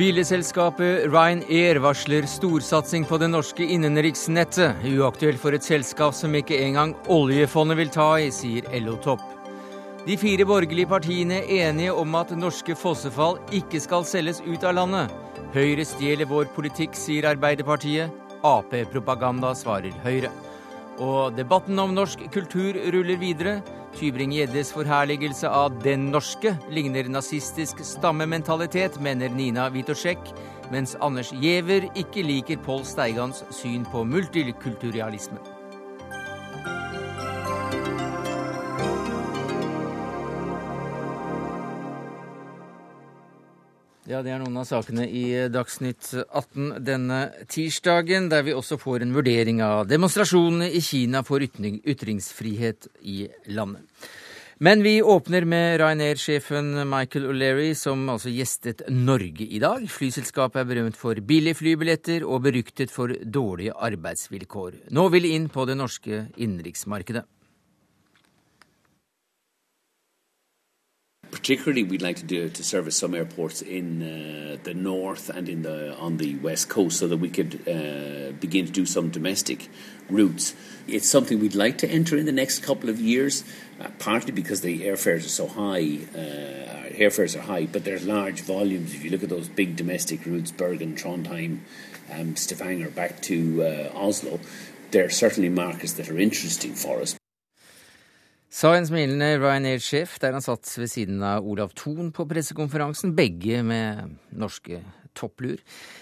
Billigselskapet Ryanair varsler storsatsing på det norske innenriksnettet. Uaktuelt for et selskap som ikke engang oljefondet vil ta i, sier LO-topp. De fire borgerlige partiene er enige om at norske fossefall ikke skal selges ut av landet. Høyre stjeler vår politikk, sier Arbeiderpartiet. Ap-propaganda, svarer Høyre. Og debatten om norsk kultur ruller videre. Tybring-Gjeddes forherligelse av 'den norske' ligner nazistisk stammementalitet, mener Nina Witoszek, mens Anders Giæver ikke liker Pål Steigans syn på multikulturalismen. Ja, Det er noen av sakene i Dagsnytt 18 denne tirsdagen, der vi også får en vurdering av demonstrasjonene i Kina for ytringsfrihet i landet. Men vi åpner med Ryanair-sjefen Michael O'Leary, som altså gjestet Norge i dag. Flyselskapet er berømt for billige flybilletter og beryktet for dårlige arbeidsvilkår. Nå vil inn på det norske innenriksmarkedet. Particularly we'd like to do to service some airports in uh, the north and in the on the west coast so that we could uh, begin to do some domestic routes. It's something we'd like to enter in the next couple of years, uh, partly because the airfares are so high. Uh, airfares are high, but there's large volumes. If you look at those big domestic routes, Bergen, Trondheim, um, Stavanger, back to uh, Oslo, there are certainly markets that are interesting for us. Sa en smilende Ryanair-sjef der han satt ved siden av Olav Thon på pressekonferansen, begge med norske topplur.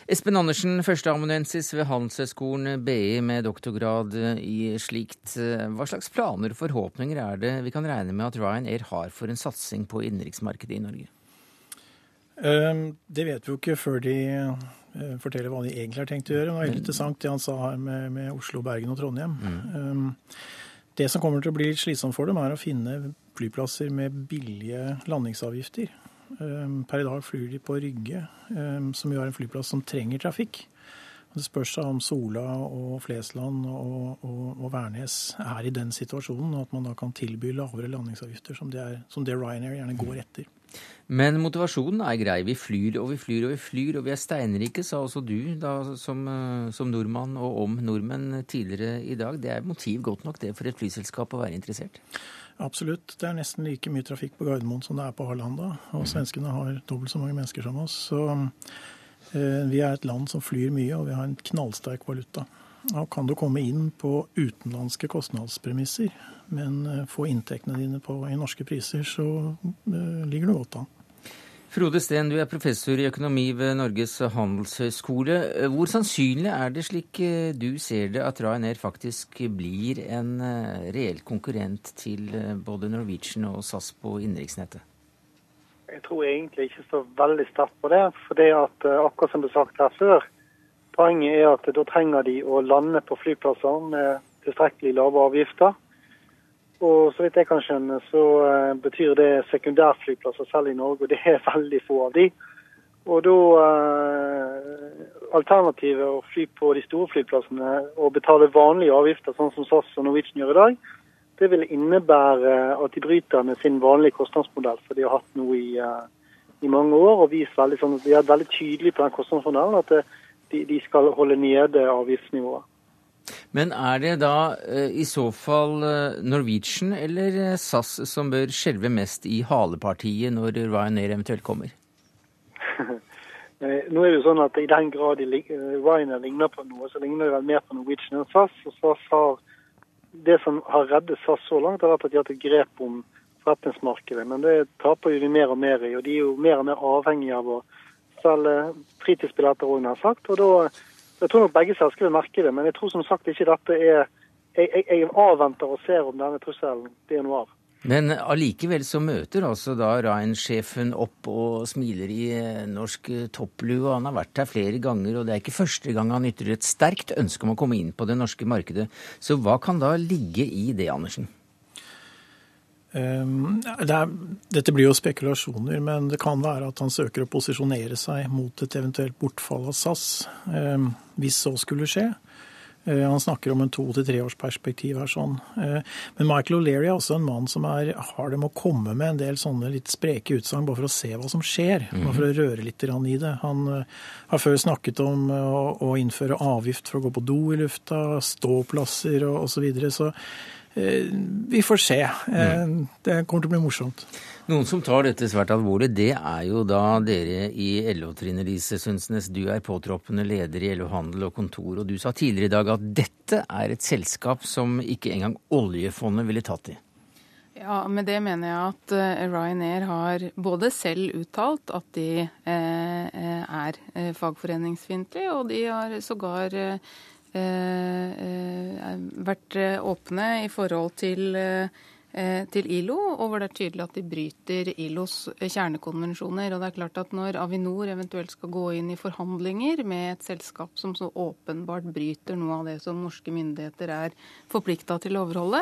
Espen Andersen, førsteamanuensis ved Handelshøyskolen BI med doktorgrad i slikt. Hva slags planer og forhåpninger er det vi kan regne med at Ryanair har for en satsing på innenriksmarkedet i Norge? Ehm, det vet vi jo ikke før de eh, forteller hva de egentlig har tenkt å gjøre. Det var interessant det han sa her med, med Oslo, Bergen og Trondheim. Mm. Um, det som kommer til å bli litt slitsomt for dem, er å finne flyplasser med billige landingsavgifter. Ehm, per i dag flyr de på Rygge, ehm, som jo er en flyplass som trenger trafikk. Det spørs om Sola og Flesland og, og, og, Værnes er i den situasjonen, og at man da kan tilby lavere landingsavgifter, som det, er, som det Ryanair gjerne går etter. Men motivasjonen er grei. Vi flyr og vi flyr og vi flyr, og vi er steinrike, sa også du da, som, eh, som, nordmann og om nordmenn tidligere i dag. Det er motiv godt nok det for et flyselskap å være interessert? Absolutt. Det er nesten like mye trafikk på Gardermoen som det er på Arlanda. Og mm. svenskene har dobbelt så mange mennesker som oss. Så eh, vi er et land som flyr mye, og vi har en knallsterk valuta. Og kan du komme inn på utenlandske kostnadspremisser, men eh, få inntektene dine på, i norske priser, så uh, ligger det godt an. Frode Steen, du er professor i økonomi ved Norges handelshøyskole. Hvor sannsynlig er det, slik eh, du ser det, at Ryanair faktisk blir en reell konkurrent til både Norwegian og SAS på innenriksnettet? Jeg tror egentlig ikke så veldig sterkt på det. For det at, akkurat som det sagt her før, Poenget er at da trenger de å lande på flyplasser med tilstrekkelig lave avgifter. Og så vidt jeg kan skjønne, så uh, betyr det sekundærflyplasser selv i Norge, og det er veldig få av de. Og da uh, Alternativet å fly på de store flyplassene og betale vanlige avgifter, sånn som SAS og Norwegian gjør i dag, det vil innebære at de bryter med sin vanlige kostnadsmodell, for de har hatt noe i, uh, i mange år. og vist veldig sånn, De er veldig tydelige på den kostnadsmodellen. at det de, de skal holde nede avgiftsnivået. Men er det da eh, i så fall eh, Norwegian eller eh, SAS som bør skjelve mest i halepartiet når Ryanair eventuelt kommer? Nå er det jo sånn at I den grad Ryanair ligner på noe, så ligner det vel mer på Norwegian enn SAS. og SAS har, Det som har reddet SAS så langt, har vært at de har tatt grep om forretningsmarkedet. Men det taper jo de mer og mer i. og De er jo mer og mer avhengige av å selge fritidsbilletter har sagt. Og da, jeg tror nok begge selskaper merker det, men jeg tror som sagt ikke dette er Jeg, jeg, jeg avventer og ser om denne trusselen blir noe av. Men allikevel så møter altså da Ryan-sjefen opp og smiler i eh, norsk eh, topplue. Han har vært her flere ganger, og det er ikke første gang han ytrer et sterkt ønske om å komme inn på det norske markedet. Så hva kan da ligge i det, Andersen? Ehm, det er, dette blir jo spekulasjoner, men det kan være at han søker å posisjonere seg mot et eventuelt bortfall av SAS, ehm, hvis så skulle skje. Eh, han snakker om en to- til treårsperspektiv her. sånn. Eh, men Michael O'Leary er også en mann som er, har det med å komme med en del sånne litt spreke utsagn bare for å se hva som skjer. Bare for å røre litt i det. Han eh, har før snakket om å, å innføre avgift for å gå på do i lufta, ståplasser og osv. Så, videre. så vi får se. Det kommer til å bli morsomt. Noen som tar dette svært alvorlig, det er jo da dere i LO, Trine Lise Sundsnes. Du er påtroppende leder i LO Handel og Kontor, og du sa tidligere i dag at dette er et selskap som ikke engang oljefondet ville tatt i. Ja, med det mener jeg at uh, Ryanair har både selv uttalt at de er fagforeningsfiendtlige, og de har sågar vært åpne i forhold til Eh, til ILO, og hvor det er tydelig at de bryter ILOs kjernekonvensjoner. Og det er klart at Når Avinor eventuelt skal gå inn i forhandlinger med et selskap som så åpenbart bryter noe av det som norske myndigheter er forplikta til å overholde,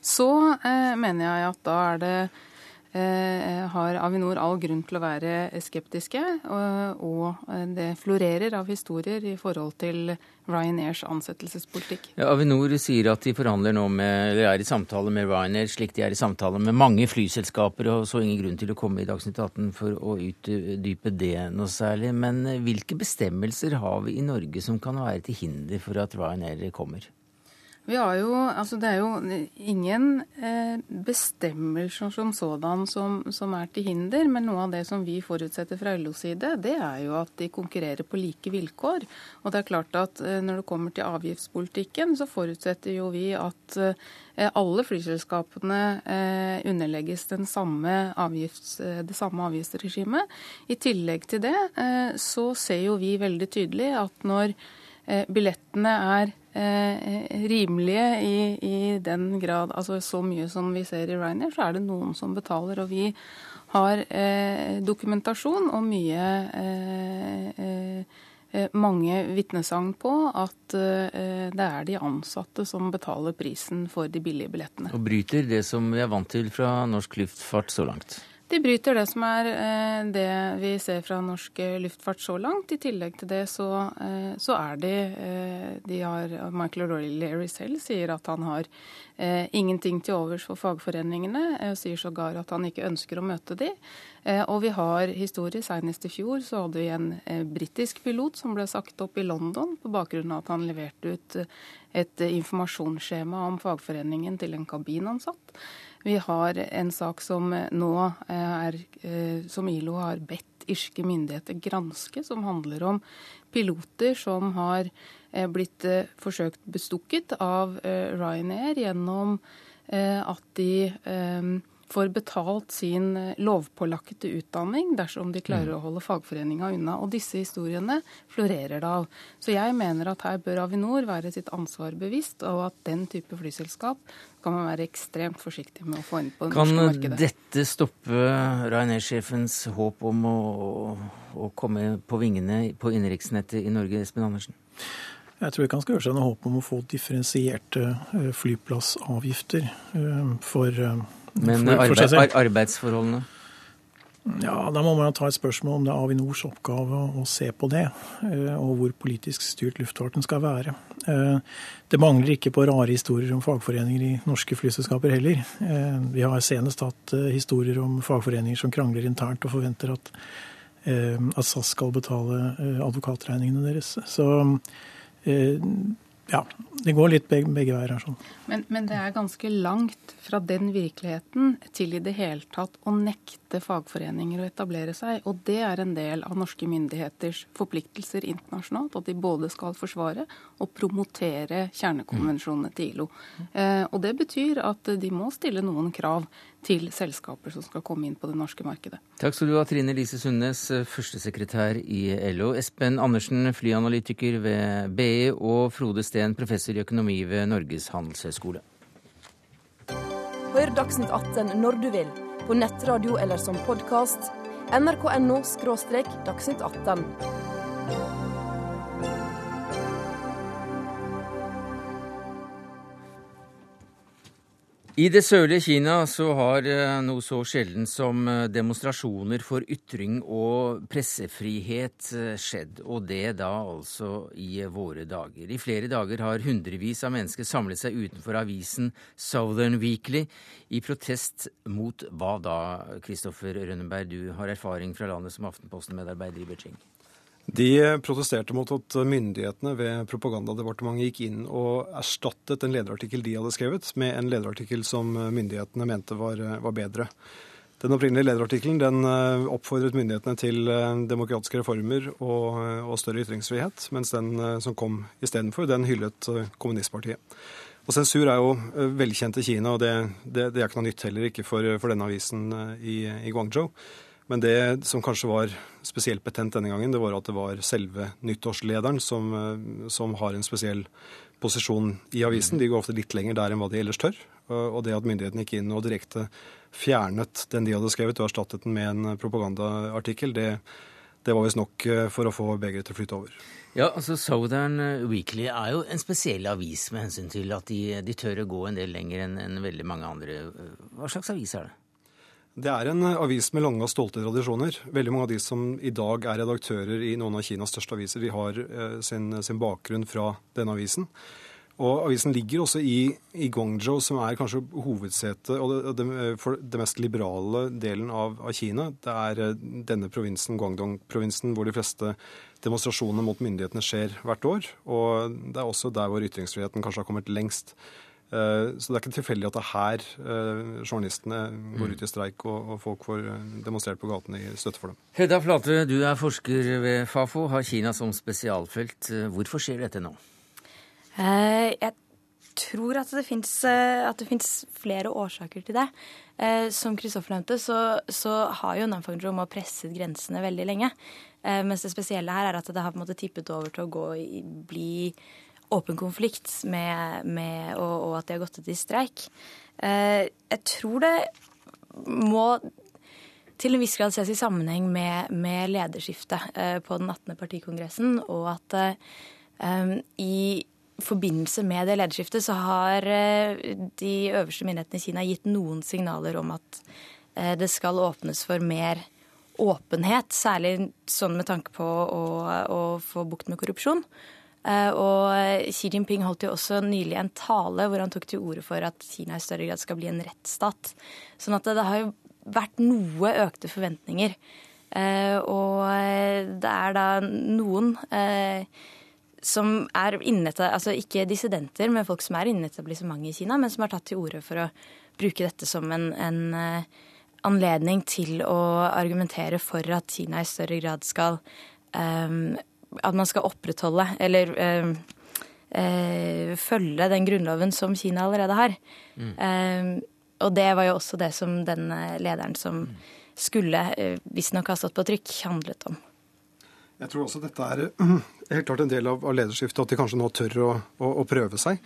så eh, mener jeg at da er det Eh, har Avinor all grunn til å være skeptiske. Og det florerer av historier i forhold til Ryanairs ansettelsespolitikk. Ja, Avinor sier at de forhandler nå med, eller er i samtale med Ryanair, slik de er i samtale med mange flyselskaper, og så ingen grunn til å komme i Dagsnytt 18 for å utdype det noe særlig. Men hvilke bestemmelser har vi i Norge som kan være til hinder for at Ryanair kommer? Vi har jo, altså Det er jo ingen eh, bestemmelser som sådan som, som, er til hinder, men noe av det som vi forutsetter fra LOs side, det er jo at de konkurrerer på like vilkår. Og det er klart at eh, Når det kommer til avgiftspolitikken, så forutsetter jo vi at eh, alle flyselskapene eh, underlegges samme avgifts, det samme avgiftsregimet. I tillegg til det så ser jo vi veldig tydelig at når billettene er eh, rimelige i, i, den grad, altså så mye som vi ser i Ryanair, så er det noen som betaler. Og vi har eh, dokumentasjon og mye eh, eh mange vitnesagn på at eh, det er de ansatte som betaler prisen for de billige billettene. Og bryter det som vi er vant til fra norsk luftfart så langt? De bryter det som er eh, det vi ser fra norsk luftfart så langt. I tillegg til det så, eh, så er de, eh, de har, Michael O'Reilly selv sier at han har ingenting til overs for fagforeningene. og Sier sågar at han ikke ønsker å møte de. Og vi har historie. Senest i fjor så hadde vi en britisk pilot som ble sagt opp i London på bakgrunn av at han leverte ut et informasjonsskjema om fagforeningen til en kabinansatt. Vi har en sak som nå er eh, Som ILO har bedt irske myndigheter granske, som handler om piloter som har eh, blitt eh, forsøkt bestukket av Ryanair gjennom at de får betalt sin eh, lovpålagte utdanning dersom de klarer å holde fagforeninga unna. Og disse historiene florerer det av. Så jeg mener at her bør Avinor være sitt ansvar bevisst, og at den type flyselskap kan man være ekstremt forsiktig med å få inn på det kan norske markedet. Kan dette stoppe Ryanair-sjefens håp om å, å, komme på vingene på innenriksnettet i Norge, Espen Andersen? Jeg tror ikke han skal gjøre seg noe håp om å få differensierte eh, flyplassavgifter eh, for men for, for arbeid, arbeidsforholdene? Ja, Da må man ta et spørsmål om det er Avinors oppgave å se på det, eh, og hvor politisk styrt luftfarten skal være. Eh, det mangler ikke på rare historier om fagforeninger i norske flyselskaper heller. Eh, vi har senest hatt historier om fagforeninger som krangler internt og forventer at, at SAS skal betale advokatregningene deres. Så ja, det går litt begge, begge veier her. sånn. Men, men, det er ganske langt fra den virkeligheten til i det hele tatt å nekte fagforeninger å etablere seg. Og det er en del av norske myndigheters forpliktelser internasjonalt. At de både skal forsvare og promotere kjernekonvensjonene til ILO. Eh, og det betyr at de må stille noen krav til selskaper som skal komme inn på det norske markedet. Takk skal du ha, Trine Lise Sundnes, førstesekretær i LO. Espen Andersen, flyanalytiker ved BI, og Frode Steen, professor i økonomi ved Norges handelshøyskole. Hør Dagsnytt 18 når du vil, på nettradio eller som podkast. nrk.no – dagsnytt 18. I det sørlige Kina så har eh, noe så sjelden som eh, demonstrasjoner for ytring og pressefrihet eh, skjedd, og det da altså i våre dager. I flere dager har hundrevis av mennesker samlet seg utenfor avisen Southern Weekly i protest mot hva da, Kristoffer Rønneberg, du har erfaring fra landet som Aftenposten-medarbeider i Beijing? De protesterte mot at myndighetene ved propagandadepartementet gikk inn og erstattet en lederartikkel de hadde skrevet, med en lederartikkel som myndighetene mente var, var bedre. Den opprinnelige lederartikkelen den eh, oppfordret myndighetene til eh, demokratiske reformer og, og større ytringsfrihet, mens den eh, som kom istedenfor, den hyllet kommunistpartiet. Og Sensur er jo velkjent i Kina, og det, det, det er ikke noe nytt heller ikke for, for denne avisen i, i Guangzhou. Men det som kanskje var spesielt betent denne gangen, det var at det var selve nyttårslederen som, eh, som har en spesiell posisjon i avisen. De går ofte litt lenger der enn hva de ellers tør. Og det at myndighetene gikk inn og direkte fjernet den de hadde skrevet, og erstattet den med en propagandaartikkel, det, det var visst nok eh, for å få begeret til å flyte over. Ja, altså Southern Weekly er jo en spesiell avis med hensyn til at de, de tør å gå en del lenger enn en veldig mange andre. Hva slags avis er det? Det er en avis med lange og stolte tradisjoner. Veldig mange av de som i dag er redaktører i noen av Kinas største aviser, de har eh, sin, sin bakgrunn fra denne avisen. Og Avisen ligger også i, i Guangzhou, som er kanskje hovedsetet for det mest liberale delen av, av, Kina. Det er eh, denne provinsen, Guangdong-provinsen, hvor de fleste demonstrasjonene mot myndighetene skjer hvert år. Og det er også der hvor ytringsfriheten kanskje har kommet lengst. Eh, så det er ikke tilfeldig at det er her eh, journalistene går ut i streik og, folk får eh, demonstrert på gatene i støtte for dem. Hedda Flate, du er forsker ved Fafo, har Kina som spesialfelt. Hvorfor skjer dette nå? Jeg tror at det fins flere årsaker til det. Som Kristoffer nevnte, så, så har jo Nanfang presset grensene veldig lenge. Mens det spesielle her er at det har på en måte tippet over til å gå, bli åpen konflikt med, med og, og, at de har gått ut i streik. Eh, jeg tror det må til en viss grad ses i sammenheng med, med lederskiftet eh, på den 18. partikongressen, og at eh, i forbindelse med det lederskiftet så har de øverste myndighetene i Kina gitt noen signaler om at det skal åpnes for mer åpenhet, særlig sånn med tanke på å, å få bukt med korrupsjon. Eh, og Xi Jinping holdt jo også nylig en tale hvor han tok til orde for at Kina i større grad skal bli en rettsstat. Sånn at det har jo vært noe økte forventninger. Eh, og det er da noen eh, som er innete, altså ikke dissidenter, men folk som er innen etablissementet i Kina, men som har tatt til orde for å bruke dette som en, en anledning til å argumentere for at Kina i større grad skal um, at man skal opprettholde eller eh, eh, følge den grunnloven som Kina allerede har. Mm. Eh, og det var jo også det som den lederen som skulle eh, visstnok ha stått på trykk, handlet om. Jeg tror også dette er helt klart en del av, lederskiftet, at de kanskje nå tør å, å, å, prøve seg.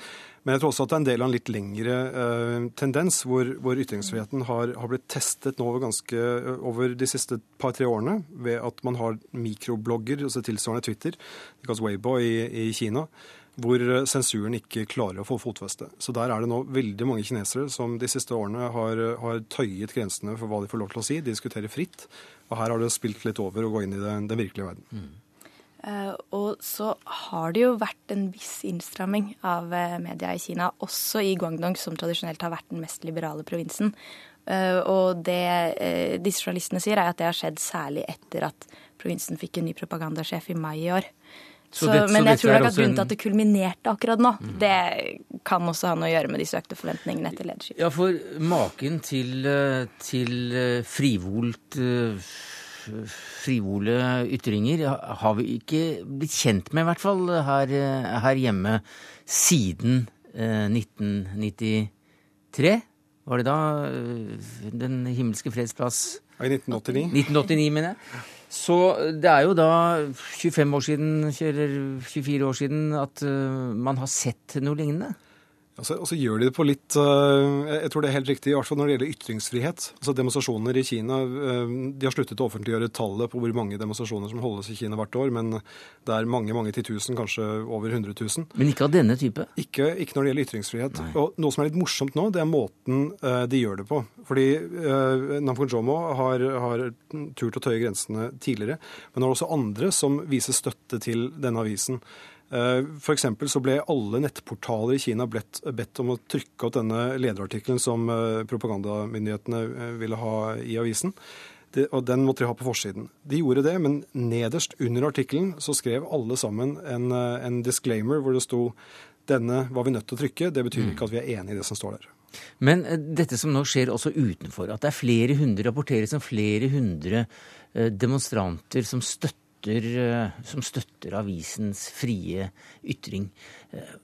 Men jeg tror også at det er en del av en litt lengre eh, tendens, hvor, hvor ytringsfriheten har, har, blitt testet nå over, ganske, uh, over de siste par-tre årene ved at man har mikroblogger, altså tilsvarende Twitter, det kalles Weibo i, i Kina, hvor eh, sensuren ikke klarer å få fotfeste. Så der er det nå veldig mange kinesere som de siste årene har, har tøyet grensene for hva de får lov til å si, de diskuterer fritt. Og her har det spilt litt over å gå inn i den, den virkelige verden. Mm. Uh, og så har det jo vært en viss innstramming av uh, media i Kina, også i Guangdong, som tradisjonelt har vært den mest liberale provinsen. Uh, og det disse journalistene sier, er at det har skjedd særlig etter at provinsen fikk en ny propagandasjef i mai i år. Så, så, men jeg tror nok at grunnen til at det kulminerte akkurat nå, mm. det kan også ha noe å gjøre med de søkte forventningene etter lederskiftet. Ja, for maken til, til frivolt frivole ytringer har vi ikke blitt kjent med, i hvert fall her, her hjemme, siden 1993. Var det da Den himmelske freds plass? I 1989. 1989, mener jeg. Så det er jo da 25 år siden, eller 24 år siden at uh, man har sett noe lignende. Altså, og så gjør de det på litt uh, Jeg tror det er helt riktig, i hvert fall når det gjelder ytringsfrihet. Altså Demonstrasjoner i Kina uh, De har sluttet å offentliggjøre tallet på hvor mange demonstrasjoner som holdes i Kina hvert år, men det er mange mange titusen, kanskje over 100 000. Men ikke av denne type? Ikke, ikke når det gjelder ytringsfrihet. Nei. Og Noe som er litt morsomt nå, det er måten uh, de gjør det på. Fordi uh, Namfunjomo har, har turt å tøye grensene tidligere, men det er også andre som viser støtte til denne avisen. Eh, F.eks. så ble alle nettportaler i Kina bedt, bedt om å trykke opp denne lederartikkelen som eh, propagandamyndighetene eh, ville ha i avisen. Det, og Den måtte de ha på forsiden. De gjorde det, men nederst under artikkelen så skrev alle sammen en, en disclaimer hvor det sto denne var vi nødt til å trykke. Det betyr ikke at vi er enig i det som står der. Men dette som nå skjer også utenfor, at det er flere hundre rapporteres om flere hundre demonstranter som støtter støtter, eh, som støtter avisens frie ytring. Eh,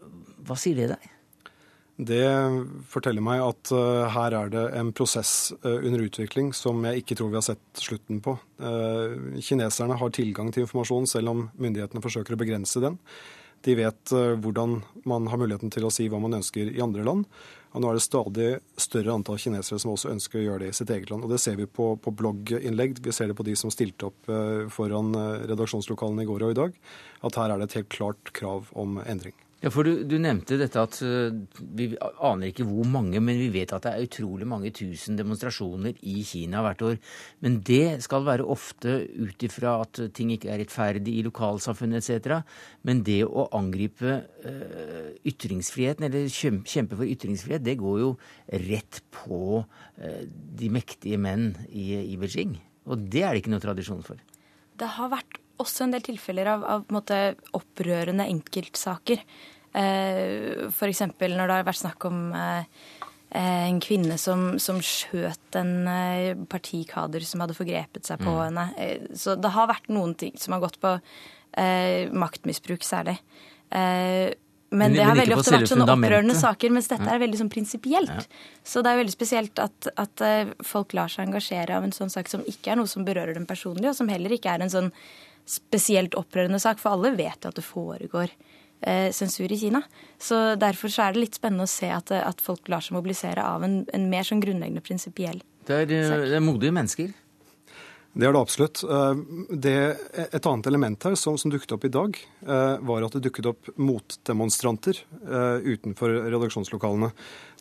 hva sier det deg? Det forteller meg at uh, her er det en prosess under utvikling som jeg ikke tror vi har sett slutten på. Kineserne har tilgang til informasjon selv om myndighetene forsøker å begrense den. De vet hvordan man har muligheten til å si hva man ønsker i andre land. Og nå er det stadig større antall kinesere som også ønsker å gjøre det i sitt eget land. Og det ser vi på, på blogginnlegg. Vi ser det på de som stilte opp eh, foran eh, redaksjonslokalene i går og i dag, at her er det et helt klart krav om endring. Ja, for du, du, nevnte dette at uh, vi aner ikke hvor mange, men vi vet at det er utrolig mange tusen demonstrasjoner i Kina hvert år. Men det skal være ofte ut ifra at ting ikke er rettferdig i lokalsamfunnet etc. Men det å angripe uh, ytringsfriheten, eller kjempe for ytringsfrihet, det går jo rett på uh, de mektige menn i, i Beijing. Og det er det ikke noe tradisjon for. Det har vært også en del tilfeller av, av måte, opprørende enkeltsaker. Eh, F.eks. når det har vært snakk om eh, en kvinne som, som skjøt en eh, partikader som hadde forgrepet seg på mm. henne. Eh, så det har vært noen ting som har gått på eh, maktmisbruk særlig. Eh, men, men, det har veldig ofte vært sånne opprørende saker, mens dette er veldig sånn prinsipielt. Ja. Så det er veldig spesielt at, at, folk lar seg engasjere av en sånn sak som ikke er noe som berører dem personlig, og som heller ikke er en sånn spesielt opprørende sak, for alle vet jo at det foregår eh, sensur i Kina. Så Derfor så er det litt spennende å se at, at folk lar seg mobilisere av en, en mer sånn grunnleggende prinsipiell det, det er, modige mennesker. Det er det absolutt. Eh, det, et annet element her som, som, dukket opp i dag, eh, var at det dukket opp motdemonstranter eh, utenfor redaksjonslokalene.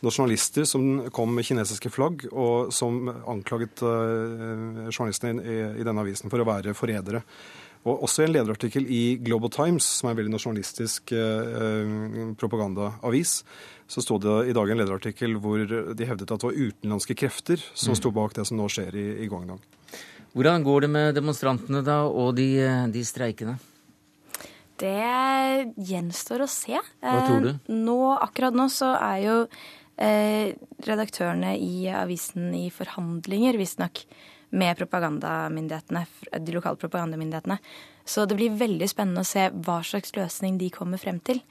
Nasjonalister som kom med kinesiske flagg, og som anklaget journalistene i, i denne avisen for å være forrædere. Og også i en lederartikkel i Global Times, som er en veldig nasjonalistisk eh, propagandaavis, så sto det i dag en lederartikkel hvor de hevdet at det var utenlandske krefter som mm. sto bak det som nå skjer i, i Guangdong. Hvordan går det med demonstrantene da, og de, de streikende? Det gjenstår å se. Hva tror du? Eh, nå, akkurat nå så er jo eh, redaktørene i avisen i forhandlinger, visstnok med propagandamyndighetene, de lokale propagandamyndighetene. Så det blir veldig spennende å se hva slags løsning de kommer frem til.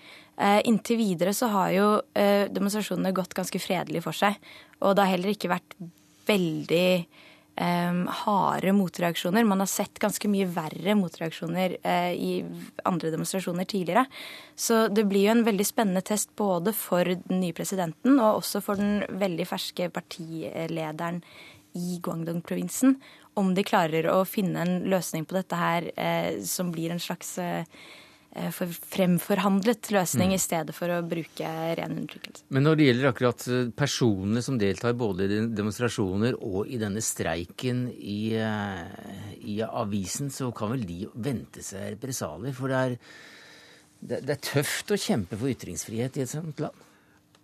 Eh, inntil videre så har jo eh, demonstrasjonene gått ganske fredelig for seg. Og det har heller ikke vært veldig eh, harde motreaksjoner. Man har sett ganske mye verre motreaksjoner eh, i andre demonstrasjoner tidligere. Så det blir jo en veldig spennende test både for den nye presidenten og også for den veldig ferske partilederen i Guangdong-provinsen om de klarer å finne en løsning på dette her eh, som blir en slags eh, eh fremforhandlet løsning, mm. i stedet for å bruke ren undertrykkelse. Men når det gjelder akkurat eh, personene som deltar både i demonstrasjoner og i denne streiken i, eh, i avisen, så kan vel de vente seg represalier? For det er, det, det er tøft å kjempe for ytringsfrihet i et sånt land?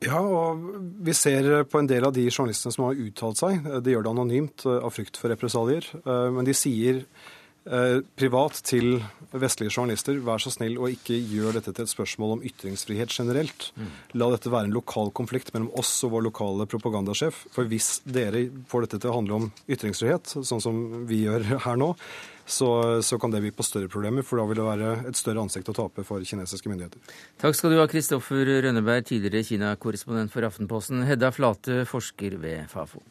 Ja, og vi ser på en del av de journalistene som har uttalt seg. De gjør det anonymt eh, av frykt for represalier. Eh, men de sier eh, privat til vestlige journalister vær så snill og ikke gjør dette til et spørsmål om ytringsfrihet generelt. Mm. La dette være en lokal konflikt mellom oss og vår lokale propagandasjef. For hvis dere får dette til å handle om ytringsfrihet, sånn som vi gjør her nå, så, så, kan det by på større problemer, for da vil det være et større ansikt å tape for kinesiske myndigheter. Takk skal du ha, Kristoffer Rønneberg, tidligere Kina-korrespondent for Aftenposten. Hedda Flate, forsker ved Fafo.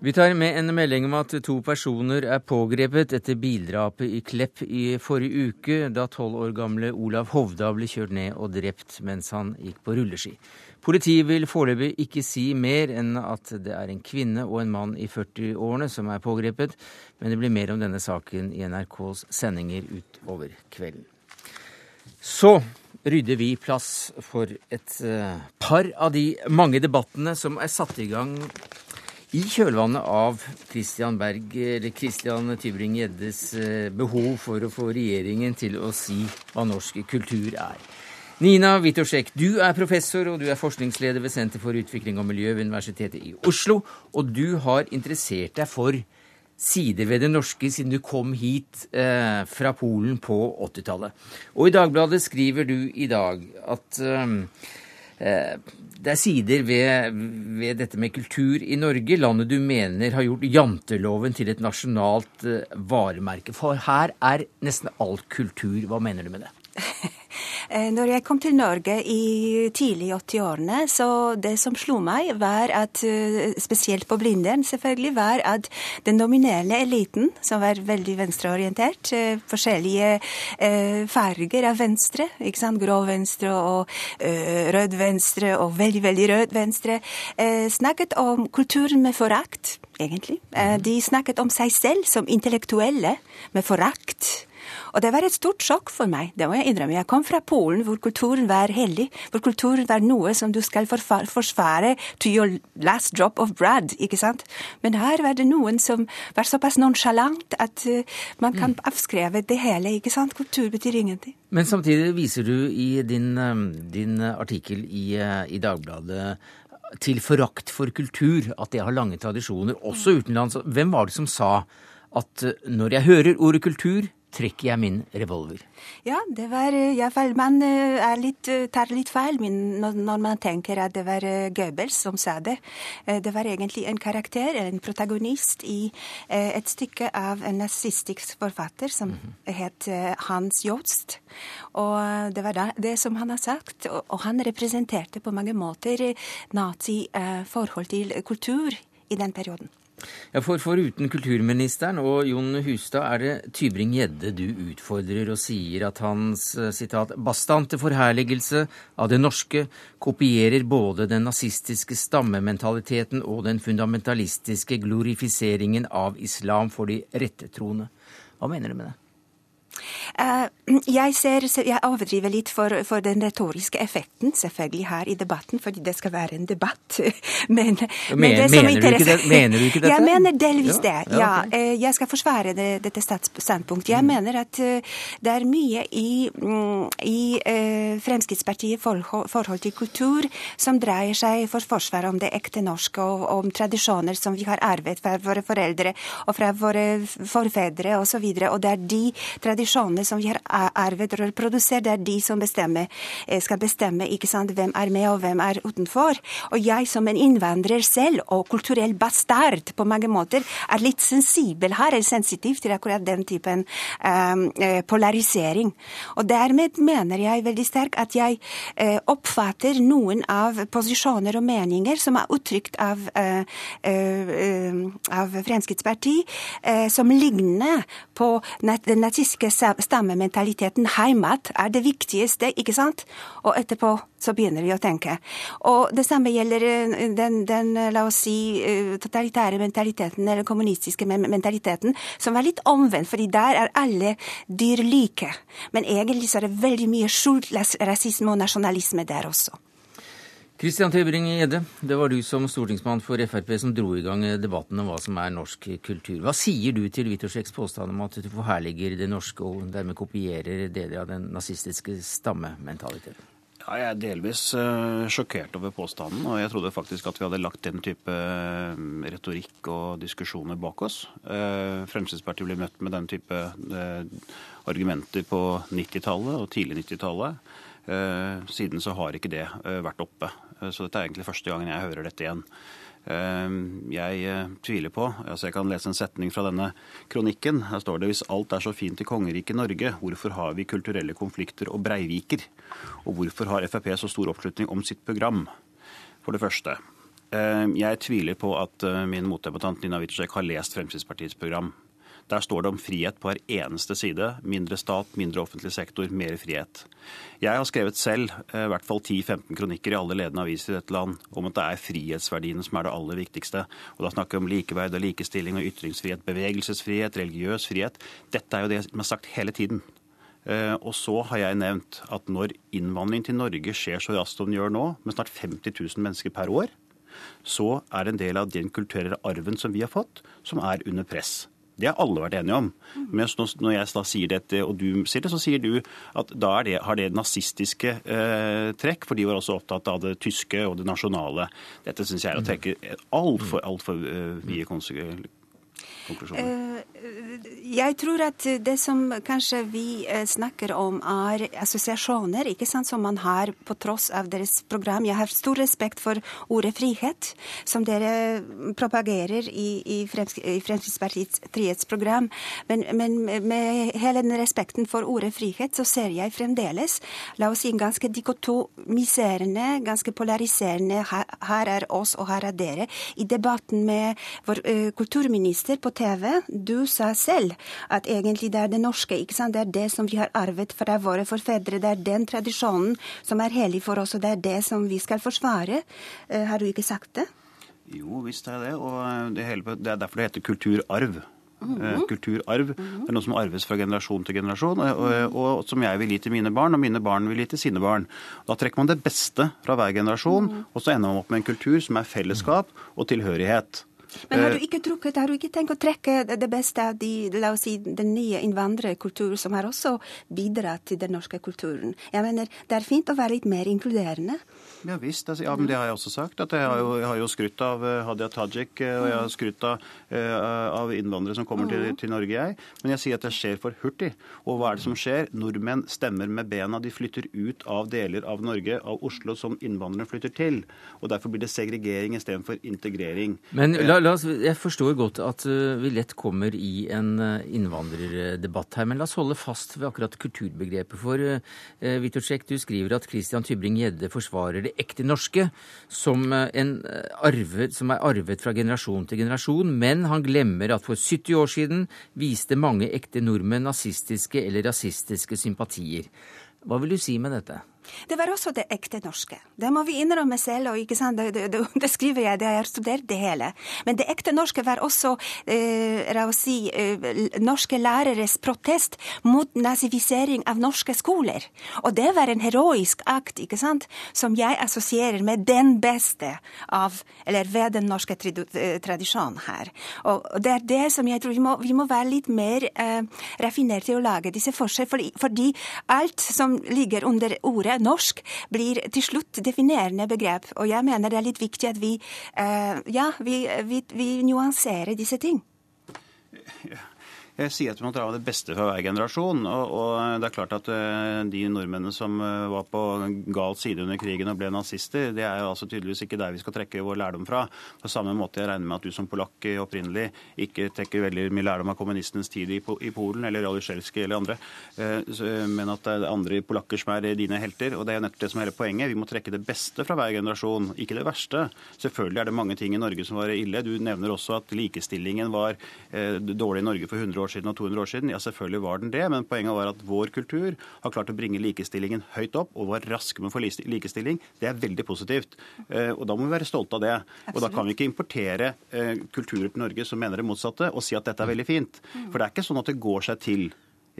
Vi tar med en melding om at to personer er pågrepet etter bildrapet i Klepp i forrige uke, da tolv år gamle Olav Hovda ble kjørt ned og drept mens han gikk på rulleski. Politiet vil foreløpig ikke si mer enn at det er en kvinne og en mann i 40-årene som er pågrepet, men det blir mer om denne saken i NRKs sendinger utover kvelden. Så rydder vi plass for et eh, par av de mange debattene som er satt i gang i kjølvannet av Christian Berg, eller Christian Tybring-Gjeddes eh, behov for å få regjeringen til å si hva norsk kultur er. Nina Witoszek, du er professor og du er forskningsleder ved Senter for utvikling og miljø ved Universitetet i Oslo. Og du har interessert deg for sider ved det norske siden du kom hit eh, fra Polen på 80-tallet. Og i Dagbladet skriver du i dag at eh, Eh, det er sider ved, ved, dette med kultur i Norge, landet du mener har gjort janteloven til et nasjonalt eh, varemerke. For her er nesten alt kultur. Hva mener du med det? Eh, når jeg kom til Norge i tidlig 80-årene, så det som slo meg, var at eh, spesielt på Blindern selvfølgelig, var at den nominelle eliten, som var veldig venstreorientert, eh, forskjellige farger av venstre, ikke sant, grå venstre og rød venstre og veldig, veldig rød venstre, snakket om kulturen med forakt, egentlig. De snakket om seg selv som intellektuelle med forakt. Og det var et stort sjokk for meg, det må jeg innrømme. Jeg kom fra Polen, hvor kulturen var hellig, hvor kulturen var noe som du skal forsvare to your last drop of bread, ikke sant? Men her var det noen som var såpass nonsjalant at uh, man kan mm. avskreve det hele, ikke sant? Kultur betyr ingenting. Men samtidig viser du i din, um, din artikkel i, uh, i Dagbladet til forakt for kultur, at det har lange tradisjoner, også utenlands. Hvem var det som sa at når jeg hører ordet kultur, trekker jeg min revolver. Ja, det var eh, iallfall Man eh, litt, eh, tar litt feil når man tenker at det var Goebbels som sa det. Det var egentlig en karakter, en protagonist, i et stykke av en nazistisk forfatter som mm -hmm. het Hans Jost. Og det var det som han har sagt. Og han representerte på mange måter nazi-forhold til kultur i den perioden. For Foruten kulturministeren og Jon Hustad er det Tybring-Gjedde du utfordrer og sier at hans sitat, bastante forherligelse av det norske kopierer både den nazistiske stammementaliteten og den fundamentalistiske glorifiseringen av islam for de rettetroende. Hva mener du med det? Eh, jeg, ser, jeg overdriver litt for, for, den retoriske effekten, selvfølgelig, her i debatten, fordi det skal være en debatt. Men, men, det mener, du det, mener, du ikke dette? Jeg mener delvis det, ja. ja okay. Eh, jeg skal forsvare det, dette standpunktet. Jeg mm. mener at eh, det er mye i, mm, i Fremskrittspartiet forhold, forhold til kultur som dreier seg for forsvar om det ekte norske og om tradisjoner som vi har arvet fra våre foreldre og fra våre forfedre osv. Og, så videre, og det er de tradisjonene tradisjonene som vi har arvet og reprodusert, det er de som bestemmer, eh, skal bestemme ikke sant, hvem er med og hvem er utenfor. Og jeg som en innvandrer selv, og kulturell bastard på mange måter, er litt sensibel her, eller sensitiv til akkurat den typen um, polarisering. Og dermed mener jeg veldig sterkt at jeg uh, oppfatter noen av posisjoner og meninger som er uttrykt av, uh, uh, av Fremskrittspartiet, som ligner på den nazistiske stammementaliteten heimat er det viktigste, ikke sant? Og etterpå så begynner vi å tenke. Og det samme gjelder eh, den, den la oss si, eh, totalitære mentaliteten, eller kommunistiske mentaliteten, som er litt omvendt, fordi der er alle dyr like. Men egentlig så er det veldig mye skjult rasisme og nasjonalisme der også. Christian Tybring-Gjedde, det var du som stortingsmann for Frp som dro i gang debatten om hva som er norsk kultur. Hva sier du til Witoszeks påstand om at du forherliger det norske og dermed kopierer deler av den nazistiske stammementaliteten? Ja, jeg er delvis uh, sjokkert over påstanden, og jeg trodde faktisk at vi hadde lagt den type uh, retorikk og diskusjoner bak oss. Uh, Fremskrittspartiet ble møtt med den type argumenter på 90-tallet og tidlig 90-tallet. Siden så har ikke det vært oppe. Eh, så dette er egentlig første gangen jeg hører dette igjen. Eh, jeg eh, tviler på altså Jeg kan lese en setning fra denne kronikken. Her står det hvis alt er så fint i kongeriket Norge, hvorfor har vi kulturelle konflikter og breiviker? Og hvorfor har Frp så stor oppslutning om sitt program? For det første. Jeg tviler på at min motdebattant Nina Witschek har lest Fremskrittspartiets program. Der står det om frihet på hver eneste side. Mindre stat, mindre offentlig sektor, mer frihet. Jeg har skrevet selv eh, i hvert fall 10-15 kronikker i alle ledende aviser i dette land om at det er frihetsverdiene som er det aller viktigste. Og Da snakker vi om likeverd og likestilling og ytringsfrihet, bevegelsesfrihet, religiøs frihet. Dette er jo det som er sagt hele tiden. Eh, og så har jeg nevnt at når innvandring til Norge skjer så raskt som den gjør nå, med snart 50 000 mennesker per år, så er det en del av den kulturelle arven som vi har fått, som er under press. Det har alle vært enige om. Men når jeg da sier dette, og du sier det, så sier du at da det, har det nazistiske eh, trekk, for de var også opptatt av det tyske og det nasjonale. Dette syns jeg er å trekke altfor alt for, uh, vide konklusjoner? Eh, jeg tror at det som kanskje vi eh, snakker om, er assosiasjoner ikke sant, som man har på tross av deres program. Jeg har stor respekt for ordet frihet, som dere propagerer i, i, Fremskrittspartiets frihetsprogram. Men, men, med hele den respekten for ordet frihet, så ser jeg fremdeles la oss si, ganske dikotomiserende, ganske polariserende her er oss og her er dere. I debatten med vår uh, kulturminister på TV. Du sa selv at egentlig det er det norske, ikke sant? det er det som vi har arvet fra våre forfedre. Det er den tradisjonen som er hellig for oss, og det er det som vi skal forsvare. Eh, har du ikke sagt det? Jo, visst er det. Og det, hele, det er derfor det heter kulturarv. Mm -hmm. Kulturarv. Mm -hmm. Det er noe som arves fra generasjon til generasjon, og, og, og, som jeg vil gi til mine barn, og mine barn vil gi til sine barn. Da trekker man det beste fra hver generasjon, mm -hmm. og så ender man opp med en kultur som er fellesskap og tilhørighet. Men har du eh, ikke trukket, har du ikke tenkt å trekke det beste av de, la oss si, den nye innvandrerkulturen, som har også bidratt til den norske kulturen? Jeg mener, Det er fint å være litt mer inkluderende. Ja visst. Altså, ja, men det har jeg også sagt. at Jeg har jo, jeg har jo skrytt av uh, Hadia Tajik, uh, og jeg har skrytt av, av innvandrere som kommer til, til, Norge, jeg. Men jeg sier at det skjer for hurtig. Og hva er det som skjer? Nordmenn stemmer med bena. De flytter ut av deler av Norge, av Oslo, som innvandrere flytter til. Og derfor blir det segregering istedenfor integrering. Men la, la oss, Jeg forstår godt at vi lett kommer i en innvandrerdebatt her, men la oss holde fast ved akkurat kulturbegrepet. For uh, Witorczek, du skriver at Christian Tybring-Gjedde forsvarer det ekte norske, som, eh, eh, arvet, som, er arvet fra generasjon til generasjon. Men han glemmer at for 70 år siden viste mange ekte nordmenn nazistiske eller rasistiske sympatier. Hva vil du si med dette? Det var også det ekte norske. Det må vi innrømme selv, og? Det, det, det skriver jeg, det jeg har studert det hele. Men det ekte norske var også eh, si, eh, norske læreres protest mot nazifisering av norske skoler. Og det var en heroisk akt, ikke sant, som jeg assosierer med den beste av, eller ved den norske eh, tradisjonen her. Og det er det som jeg tror vi må, vi må være litt mer eh, raffinerte i å lage disse forskjellene, fordi, fordi alt som ligger under ordet norsk blir til slutt definerende begrep. Og jeg mener det er litt viktig at vi, uh, ja, vi, vi, vi nuanserer disse ting. Ja. Sier at vi må dra av det beste fra hver generasjon. Og, og det er klart at uh, de nordmennene som uh, var på gal side under krigen og ble nazister, det er jo altså tydeligvis ikke der vi skal trekke vår lærdom fra. På samme måte jeg regner med at du som polakk opprinnelig ikke trekker veldig mye lærdom av kommunistenes tid i, Polen eller Ralisjelskij eller andre, uh, men at det er andre polakker som er dine helter. Og det er jo nettopp det som er hele poenget. Vi må trekke det beste fra hver generasjon, ikke det verste. Selvfølgelig er det mange ting i Norge som var ille. Du nevner også at likestillingen var dårlig i Norge for 100 år år siden og 200 år siden. Ja, selvfølgelig var den det, men poenget var at vår kultur har klart å bringe likestillingen høyt opp og var raske med å få likestilling. Det er veldig positivt. Eh, og da må vi være stolte av det. Og da kan vi ikke importere eh, kulturer til Norge som mener det motsatte, og si at dette er veldig fint. For det er ikke sånn at det går seg til.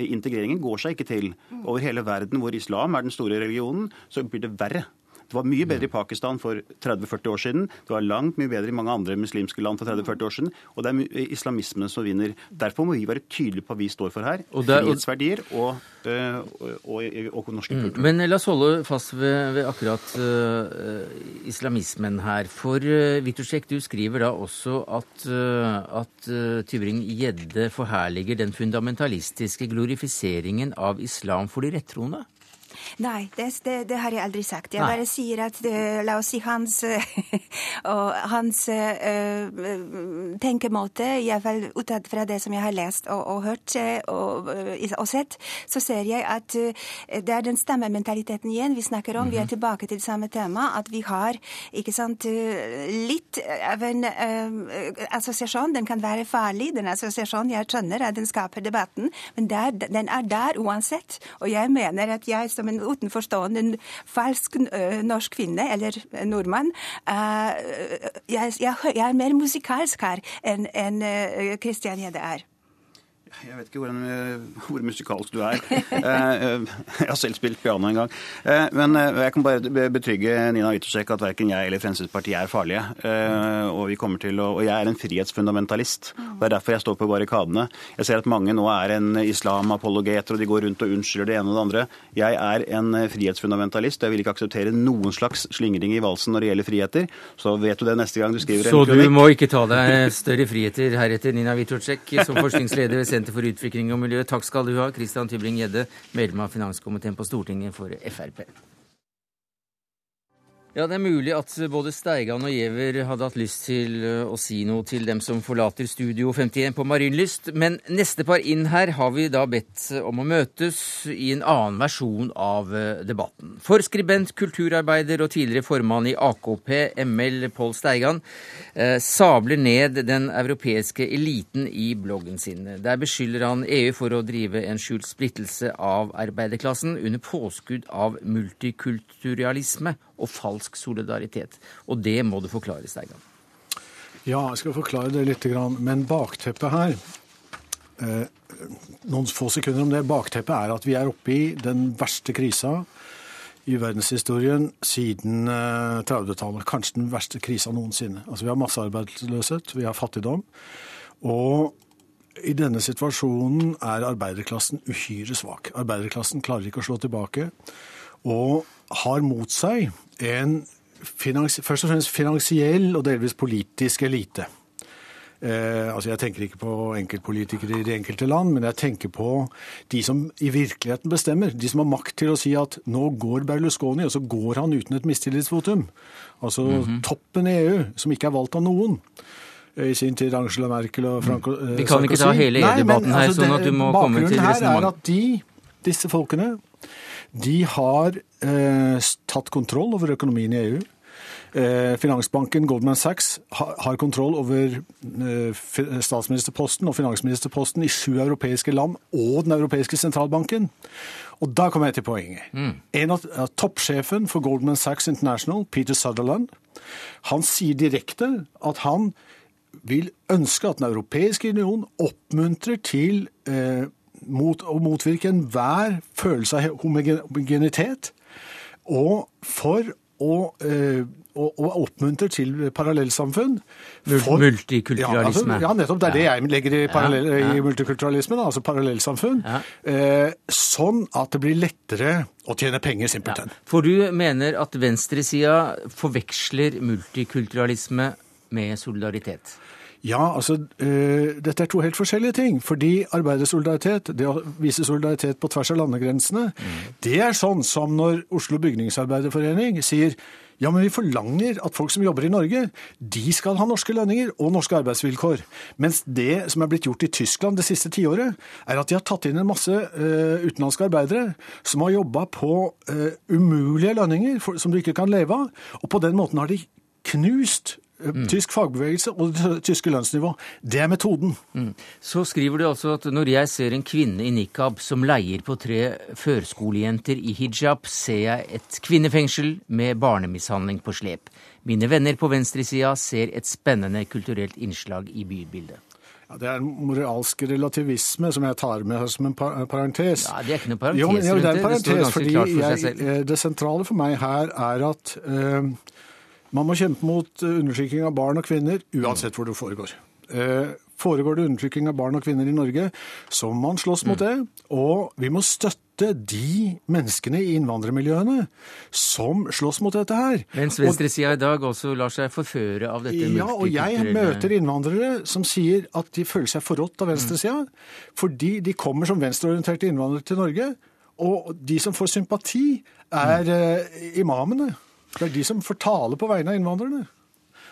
Integreringen går seg ikke til. Over hele verden hvor islam er den store religionen, så blir det verre. Det var mye bedre i Pakistan for 30-40 år siden. Det var langt mye bedre i mange andre muslimske land for 30-40 år siden. Og det er islamismen som vinner. Derfor må vi være tydelige på hva vi står for her. Og der, Frihetsverdier og, øh, og, og, og norske kulturer. Men la oss holde fast ved, ved akkurat uh, islamismen her. For uh, Witusek, du skriver da også at, uh, at uh, Tybring-Gjedde forherliger den fundamentalistiske glorifiseringen av islam for de rettroende? Nei, det, det, det, har jeg aldri sagt. Jeg Nei. bare sier at det, la oss si hans, og hans uh, tenkemåte, iallfall utad fra det som jeg har lest og, og hørt og, og, sett, så ser jeg at det er den stemmementaliteten igjen vi snakker om. Mm -hmm. Vi er mhm. tilbake til samme tema. At vi har ikke sant, litt av en uh, assosiasjon. Den kan være farlig, den assosiasjonen. Jeg skjønner at den skaper debatten, men der, den er der uansett. Og jeg mener at jeg som en utenforstående falsk norsk kvinne, eller nordmann, uh, jeg, er mer musikalsk her enn en, Kristian Gjedde er. Jeg vet ikke hvor, hvor musikalsk du er. Eh, eh, jeg har selv spilt piano en gang. Eh, men jeg kan bare betrygge Nina Yttersek at verken jeg eller Fremskrittspartiet er farlige. Og, vi kommer til å, og jeg er en frihetsfundamentalist. Det er derfor jeg står på barrikadene. Jeg ser at mange nå er en islamapologeter, og de går rundt og unnskylder det ene og det andre. Jeg er en frihetsfundamentalist, jeg vil ikke akseptere noen slags slingring i valsen når det gjelder friheter. Så vet du det neste gang du skriver en kronikk. Så du må ikke ta deg større friheter heretter, Nina Witorsek, som forskningsleder ved Senter for utvikling og miljø. Takk skal du ha, Christian Tybring-Gjedde, medlem av finanskomiteen på Stortinget for Frp. Ja, Det er mulig at både Steigan og Giæver hadde hatt lyst til eh, å si noe til dem som forlater Studio 51 på Marienlyst, men neste par inn her har vi da bedt om å møtes i en annen versjon av eh, debatten. For skribent, kulturarbeider og tidligere formann i AKP, ML Pål Steigan, eh, sabler ned den europeiske eliten i bloggen sin. Der beskylder han EU for å drive en skjult splittelse av arbeiderklassen under påskudd av multikulturalisme og falsk solidaritet. Og det må du forklare, Steigan. Ja, jeg skal forklare det litt. Men bakteppet her eh, Noen få sekunder om det. Bakteppet er at vi er oppe i den verste krisa i verdenshistorien siden 30-tallet. Eh, Kanskje den verste krisa noensinne. Altså, Vi har massearbeidsløshet, vi har fattigdom. Og i denne situasjonen er arbeiderklassen uhyre svak. Arbeiderklassen klarer ikke å slå tilbake. Og har mot seg en først og fremst finansiell og delvis politisk elite. Eh, altså Jeg tenker ikke på enkeltpolitikere i de enkelte land, men jeg tenker på de som i virkeligheten bestemmer. De som har makt til å si at nå går Berlusconi, og så går han uten et mistillitsvotum. Altså mm -hmm. toppen i EU, som ikke er valgt av noen. I sin tid Angela Merkel og Franco mm. Vi kan ikke ta hele EU-debatten her, altså, sånn at du må komme til resonnementet. Bakgrunnen her er at de, disse folkene, de har eh, tatt kontroll over økonomien i EU. Eh, finansbanken Goldman Sachs har kontroll over eh, statsministerposten og finansministerposten i sju europeiske land og Den europeiske sentralbanken. Og da kommer jeg til poenget. Mm. En av, av Toppsjefen for Goldman Sachs International, Peter Sutherland, han sier direkte at han vil ønske at Den europeiske union oppmuntrer til eh, mot, å motvirke enhver følelse av homogenitet, og for å, eh, og, og oppmuntre til parallellsamfunn. For, multikulturalisme. Ja, altså, ja, nettopp. Det er det jeg legger i, parallell, ja, ja. i multikulturalismen, altså parallellsamfunn. Eh, sånn at det blir lettere å tjene penger, simpelthen. For du mener at venstresida forveksler multikulturalisme med solidaritet? Ja, altså øh, dette er to helt forskjellige ting. Fordi arbeidersolidaritet, det å vise solidaritet på tvers av landegrensene, mm. det er sånn som når Oslo bygningsarbeiderforening sier ja, men vi forlanger at folk som jobber i Norge, de skal ha norske lønninger og norske arbeidsvilkår. Mens det som er blitt gjort i Tyskland det siste tiåret, er at de har tatt inn en masse uh, utenlandske arbeidere som har jobba på uh, umulige lønninger for, som du ikke kan leve av. Og på den måten har de knust Mm. Tysk fagbevegelse og det tyske lønnsnivå. Det er metoden. Mm. Så skriver du altså at når jeg ser en kvinne i nikab som leier på tre førskolejenter i hijab, ser jeg et kvinnefengsel med barnemishandling på slep. Mine venner på venstresida ser et spennende kulturelt innslag i bybildet. Ja, det er en moralsk relativisme som jeg tar med som en parentes. Ja, Det er ikke noen parentes jo, jo, det er en parentes, det fordi jeg, eh, det sentrale for meg her er at uh, man må kjempe mot eh, undertrykking av barn og kvinner uansett hvor det foregår. Eh, foregår det undertrykking av barn og kvinner i Norge, så må man slåss mot mm. det. Og vi må støtte de menneskene i innvandrermiljøene som slåss mot dette her. Mens venstresida i dag også lar seg forføre av dette Ja, og jeg møter innvandrere som sier at de føler seg forrådt av venstresida, fordi de kommer som venstreorienterte innvandrere til Norge Og de som får sympati, er uh, imamene. Det er de som får tale på vegne av innvandrerne.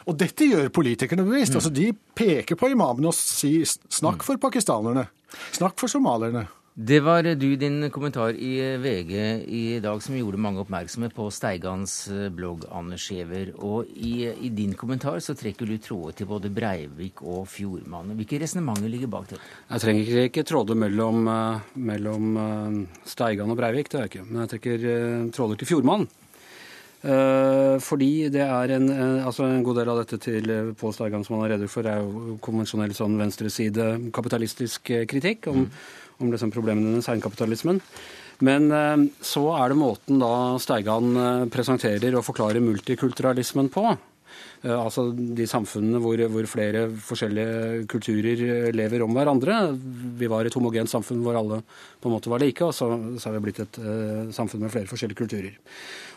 Og dette gjør politikerne bevisst. Mm. Altså, de peker på imamene og sier 'snakk for pakistanerne', 'snakk for somalierne'. Det var du, din kommentar i VG i dag som gjorde mange oppmerksomme på Steigans eh, blogg, Anders Giæver. Og i, i, din kommentar så trekker du tråder til både Breivik og Fjordmannen. Hvilke resonnementer ligger bak det? Jeg trenger ikke tråder mellom, eh, mellom eh, Steigan og Breivik, det gjør jeg ikke. Men jeg trekker tråder til Fjordmannen. Fordi det er en, altså en god del av dette til Pål Steigan som han har redegjort for, er jo konvensjonell sånn venstreside kapitalistisk kritikk om, mm om liksom problemene med seinkapitalismen. Men eh, så er det måten da Steigan eh, presenterer og forklarer multikulturalismen på. Eh, altså de samfunnene hvor, hvor, flere forskjellige kulturer lever om hverandre. Vi var et homogent samfunn hvor alle på en måte var like, og så, så har vi blitt et uh, samfunn med flere forskjellige kulturer.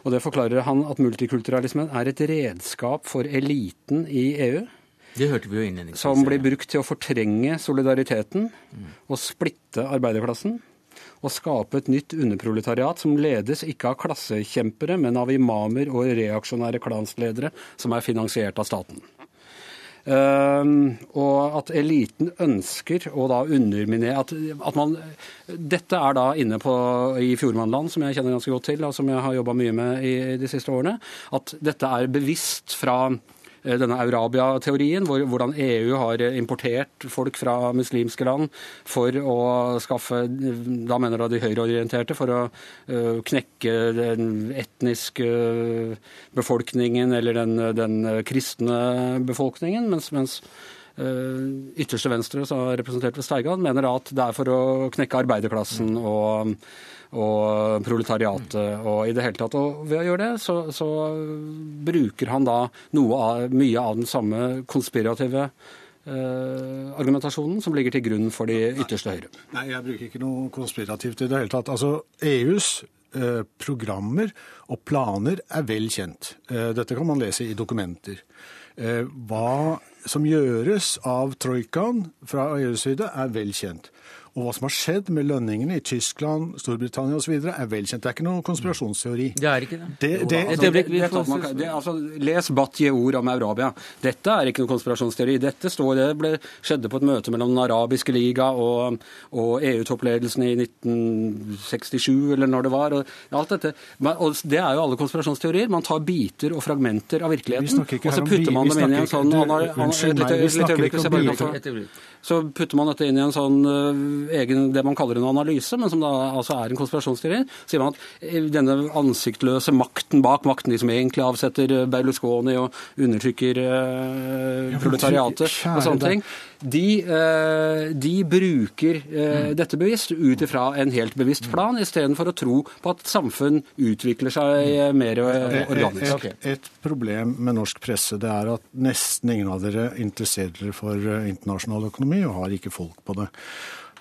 Og Det forklarer han at multikulturalismen er et redskap for eliten i EU det hørte vi jo innledningsvis. Som blir brukt til å fortrenge solidariteten og splitte arbeiderklassen. Og skape et nytt underproletariat som ledes ikke av klassekjempere, men av imamer og reaksjonære klansledere som er finansiert av staten. Uh, og at eliten ønsker å da underminere at, at, man Dette er da inne på i Fjordmannland, som jeg kjenner ganske godt til, og som jeg har jobba mye med i, de siste årene. At dette er bevisst fra denne Eurabia-teorien, hvor, hvordan EU har importert folk fra muslimske land for å skaffe Da mener jeg de høyreorienterte, for å knekke den etniske befolkningen eller den, den kristne befolkningen, mens, mens ytterste venstre, som er representert ved Steigan, mener at det er for å knekke arbeiderklassen og og proletariatet og i det hele tatt. Og ved å gjøre det, så, så bruker han da av, mye av den samme konspirative eh, argumentasjonen som ligger til grunn for de ytterste høyre. Nei, jeg bruker ikke noe konspirativt i det hele tatt. Altså, EUs eh, programmer og planer er vel kjent. Eh, dette kan man lese i dokumenter. Eh, hva som gjøres av troikaen fra EUs side, er vel kjent. Og hva som har skjedd med lønningene i Tyskland, Storbritannia osv. er velkjent. Det er ikke noen konspirasjonsteori. Det er ikke det. det, det, altså, det, det altså, les Batje ord om Eurabia. Dette er ikke noen konspirasjonsteori. Dette står, det ble, skjedde på et møte mellom Den arabiske liga og, og EU-toppledelsen i 1967, eller når det var. Og, alt dette. Og det er jo alle konspirasjonsteorier. Man tar biter og fragmenter av virkeligheten, og så putter man dem inn i en sånn Unnskyld meg, vi snakker ikke om biter. Så putter man dette inn i en sånn uh, egen, det man kaller en analyse, men som da altså er en konspirasjonsteori. sier man at eh, denne ansiktløse makten bak makten, de som egentlig avsetter eh, Berlusconi og undertrykker uh, proletariatet og sånne ting, de, uh, de bruker mm. dette bevisst ut ifra en helt bevisst plan, istedenfor å tro på at samfunn utvikler seg mer organisk. Et, et, et problem med norsk presse det er at nesten ingen av dere interesserer dere for internasjonal økonomi og har ikke folk på det.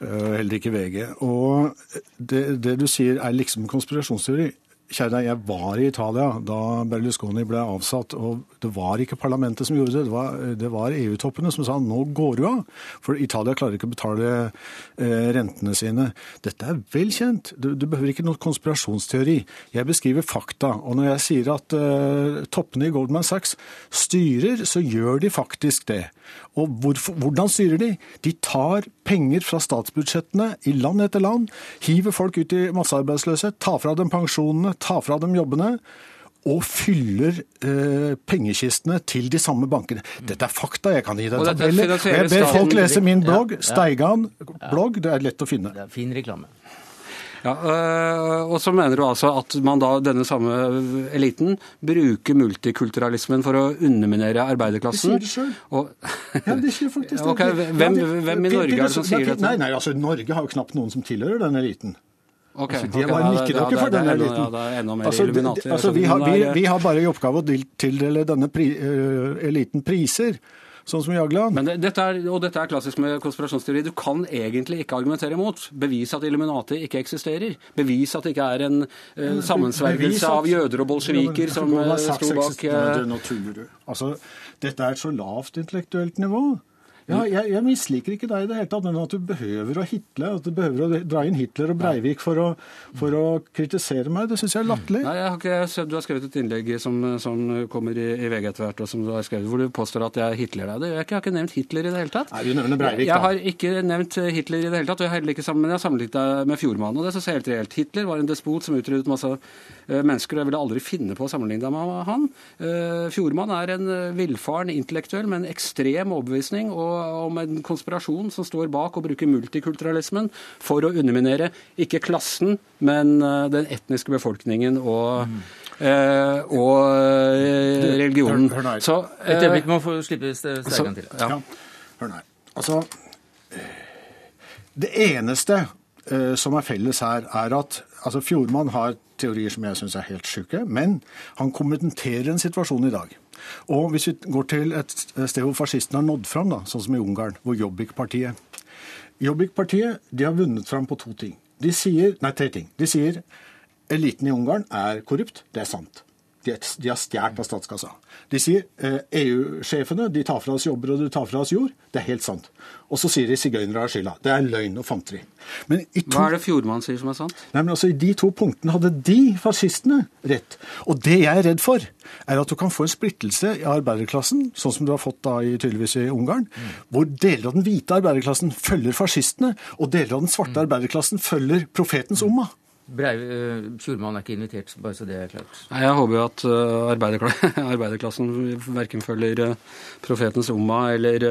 Eh, heller ikke VG. Og det, det du sier er liksom konspirasjonsteori. Kjære deg, jeg var i Italia da Berlusconi ble avsatt, og det var ikke parlamentet som gjorde det. Det var, EU-toppene som sa nå går du av, for Italia klarer ikke å betale eh, rentene sine. Dette er vel kjent. Du, du, behøver ikke noe konspirasjonsteori. Jeg beskriver fakta. Og når jeg sier at eh, toppene i Goldman Sachs styrer, så gjør de faktisk det. Og hvorfor, hvordan styrer de? De tar penger fra statsbudsjettene i land etter land, hiver folk ut i massearbeidsløshet, tar fra dem pensjonene, tar fra dem jobbene. Og fyller eh, pengekistene til de samme bankene. Dette er fakta, jeg kan gi deg. Jeg ber folk lese min blogg, Steigan blogg, det er lett å finne. Det er fin reklame. Ja, øh, Og så mener du altså at man da, denne samme eliten, bruker multikulturalismen for å underminere arbeiderklassen? De sier det sjøl. ja, de sier faktisk det. Okay, hvem, hvem, i Norge er det som sier dette? Nei, nei, altså Norge har jo knapt noen som tilhører den eliten. Okay, altså, de bare nikkedukker for denne eliten. Ja, det er enda mer altså. Altså, vi, har, vi, vi, har, bare i oppgave å tildele denne pri, uh, eliten priser sånn som Jagland. Men det, dette er, og dette er klassisk med konspirasjonsteori. Du kan egentlig ikke argumentere imot. Bevis at Illuminati ikke eksisterer. Bevis at det ikke er en uh, sammensvergelse av jøder og bolsjeviker som uh, sto bak uh, Nå tuller du. Altså, dette er et så lavt intellektuelt nivå. Ja, jeg, jeg, misliker ikke deg i det hele tatt, men at du behøver å hitle, at du behøver å dra inn Hitler og Breivik for å, for å kritisere meg, det syns jeg er latterlig. Nei, jeg har ikke, Du har skrevet et innlegg som, som kommer i, i, VG etter hvert, og som du har skrevet, hvor du påstår at jeg hitler deg. Jeg har ikke nevnt Hitler i det hele tatt. Nei, du nevner Breivik, da. Jeg har ikke nevnt Hitler i det hele tatt, og jeg har heller ikke sammen, men jeg har sammenlignet deg med Fjordmannen, og det synes jeg helt reelt. Hitler var en despot som utryddet masse eh, mennesker, og jeg ville aldri finne på å sammenligne deg med han. Eh, Fjordmann er en eh, villfaren intellektuell med en ekstrem overbevisning og om en konspirasjon som står bak og bruker multikulturalismen for å underminere ikke klassen, men eh, den etniske befolkningen og, mm. eh, og eh, religionen. Hør, hør så, eh, Et øyeblikk må få slippe Steigan til. Ja. ja. Hør nå her. Altså, det eneste eh, som er felles her, er at altså Fjordmann har teorier som jeg syns er helt sjuke, men han kommenterer en situasjon i dag. Og hvis vi går til et sted hvor fascistene har nådd fram, da, sånn som i Ungarn, hvor Jobbik-partiet Jobbik-partiet de har vunnet fram på to ting. De sier, nei, tre ting. De sier eliten i Ungarn er korrupt. Det er sant. De, har stjålet av statskassa. De sier eh, EU-sjefene de tar fra oss jobber og de tar fra oss jord. Det er helt sant. Og så sier de sigøynere har skylda. Det er løgn og fanteri. To... Hva er det Fjordmann sier som er sant? Nei, men altså I de to punktene hadde de fascistene rett. Og det jeg er redd for, er at du kan få en splittelse i arbeiderklassen, sånn som du har fått da i, tydeligvis i Ungarn, mm. hvor deler av den hvite arbeiderklassen følger fascistene, og deler av den svarte mm. arbeiderklassen følger profetens umma. Fjordmann er ikke invitert, bare så det er klart. Nei, Jeg håper jo at uh, arbeiderklassen verken følger uh, profetens Umma eller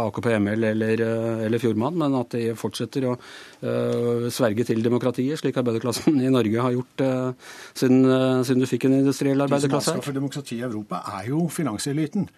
AKP ML eller, eller Fjordmann, men at de fortsetter å sverge til demokratiet, slik arbeiderklassen i Norge har gjort siden, siden, du fikk en industriell arbeiderklasse. De som er for demokrati i Europa, er jo finanseliten.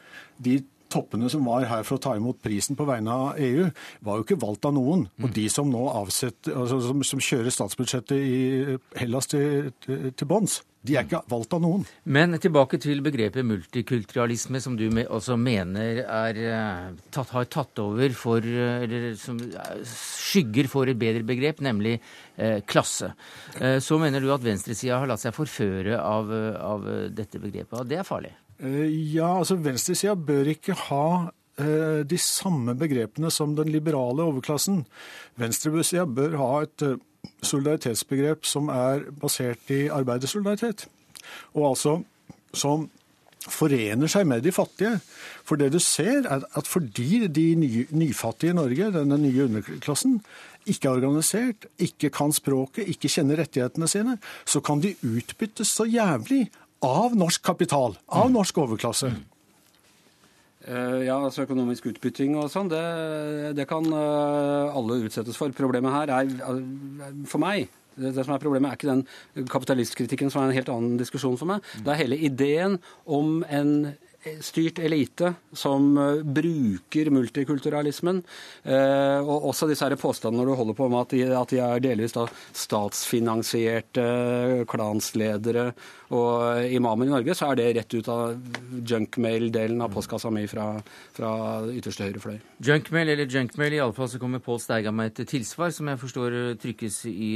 De toppene som var her for å ta imot prisen på vegne av EU, var jo ikke valgt av noen. Og de som nå avsetter, altså, som, som, kjører statsbudsjettet i Hellas til, til, til bånns, de er ikke valgt av noen. Men tilbake til begrepet multikulturalisme, som du også mener er, eh, tatt, har tatt over for Eller som skygger for et bedre begrep, nemlig eh, klasse. Eh, så mener du at venstresida har latt seg forføre av, av dette begrepet, og det er farlig? Eh, ja, altså venstresida bør ikke ha eh, de samme begrepene som den liberale overklassen. Venstresida bør ha et eh, solidaritetsbegrep som er basert i arbeidersolidaritet. Og altså som forener seg med de fattige. For det du ser, er at fordi de nye, nyfattige i Norge, denne nye underklassen, ikke er organisert, ikke kan språket, ikke kjenner rettighetene sine, så kan de utbyttes så jævlig av norsk kapital, av norsk overklasse. Eh, ja, altså økonomisk utbytting og sånn, det, det, kan eh, alle utsettes for. Problemet her er, eh, for meg det, det, som er Problemet er ikke den kapitalistkritikken som er en helt annen diskusjon for meg. Det er hele ideen om en styrt elite som eh, bruker multikulturalismen. Eh, og også disse her påstandene du holder på med at de, at de er delvis statsfinansierte klansledere og imamer i Norge, så er det rett ut av junkmail-delen av postkassa mi fra, fra ytterste høyre fløy. Junkmail eller junkmail, iallfall så kommer Pål Steiga med et tilsvar som jeg forstår trykkes i,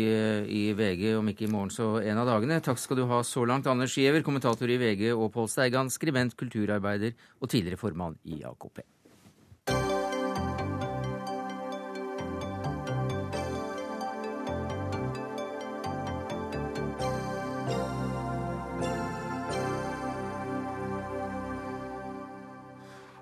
i, VG, om ikke i morgen så en av dagene. Takk skal du ha så langt, Anders Giæver, kommentator i VG, og Pål Steigan, skribent, kulturarbeider og tidligere formann i AKP.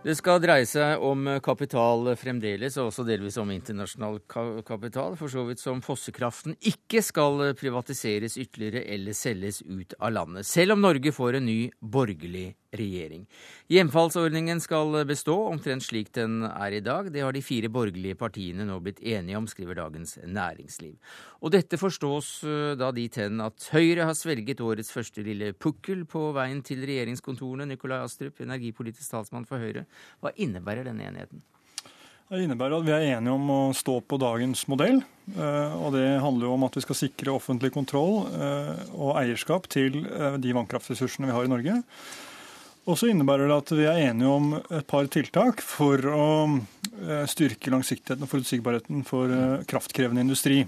Det skal dreie seg om kapital fremdeles, og også delvis om internasjonal kapital. For så vidt som fossekraften ikke skal privatiseres ytterligere eller selges ut av landet. Selv om Norge får en ny borgerlig regjering. Hjemfallsordningen skal bestå omtrent slik den er i dag. Det har de fire borgerlige partiene nå blitt enige om, skriver Dagens Næringsliv. Og dette forstås eh, da dit hen at Høyre har svelget årets første lille pukkel på veien til regjeringskontorene. Nikolai Astrup, energipolitisk talsmann for Høyre. Hva innebærer denne enigheten? Det innebærer at vi er enige om å stå på dagens modell. Eh, og det handler jo om at vi skal sikre offentlig kontroll eh, og eierskap til de vannkraftressursene vi har i Norge. Og så innebærer det at vi er enige om et par tiltak for å eh, styrke langsiktigheten og forutsigbarheten for eh, kraftkrevende industri.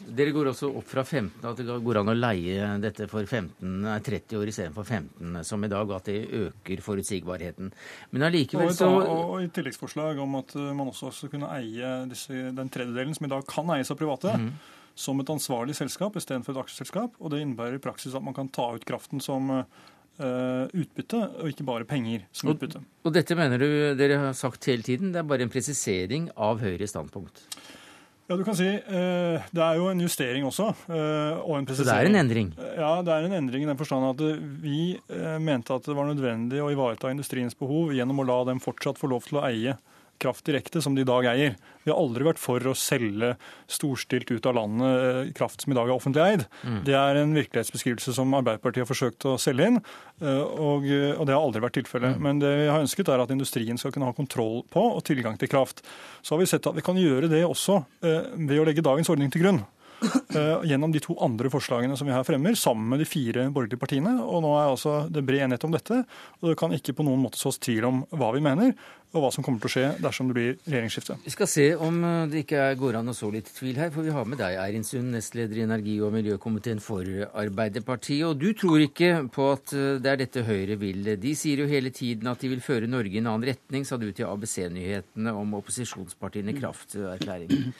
Dere går også opp fra 15, at det går an å leie dette for 15, 30 år istedenfor 15, som i dag, at det øker forutsigbarheten. Men allikevel så og, et, og tilleggsforslag om at eh, man også kunne eie disse, den tredjedelen som i dag kan eies av private. Mm. Som et ansvarlig selskap istedenfor et aksjeselskap. Og det innebærer i praksis at man kan ta ut kraften som utbytte, og ikke bare penger som utbytte. Og, og dette mener du dere har sagt hele tiden, det er bare en presisering av Høyres standpunkt? Ja, du kan si uh, Det er jo en justering også. Uh, og en presisering. Så det er en endring? Ja, det er en endring i den forstand at vi mente at det var nødvendig å ivareta industriens behov gjennom å la dem fortsatt få lov til å eie kraft direkte, som de i dag eier. Vi har aldri vært for å selge storstilt ut av landet eh, kraft som i dag er offentlig eid. Mm. Det er en virkelighetsbeskrivelse som Arbeiderpartiet har forsøkt å selge inn, eh, og, og det har aldri vært tilfellet. Mm. Men det vi har ønsket, er at industrien skal kunne ha kontroll på og tilgang til kraft. Så har vi sett at vi kan gjøre det også eh, ved å legge dagens ordning til grunn. Gjennom de to andre forslagene som vi her fremmer, sammen med de fire borgerlige partiene. Og nå er altså det bred enighet om dette, og det kan ikke på noen måte sås tvil om hva vi mener og hva som kommer til å skje dersom det blir regjeringsskifte. Vi skal se om eh, det ikke går an å så litt tvil her, for vi har med deg, Eirin Sund, nestleder i energi- og miljøkomiteen for Arbeiderpartiet. Og du tror ikke på at eh, det er dette Høyre vil. De sier jo hele tiden at de vil føre Norge i en annen retning, sa du til ABC-nyhetene om opposisjonspartiene krafterklæringen.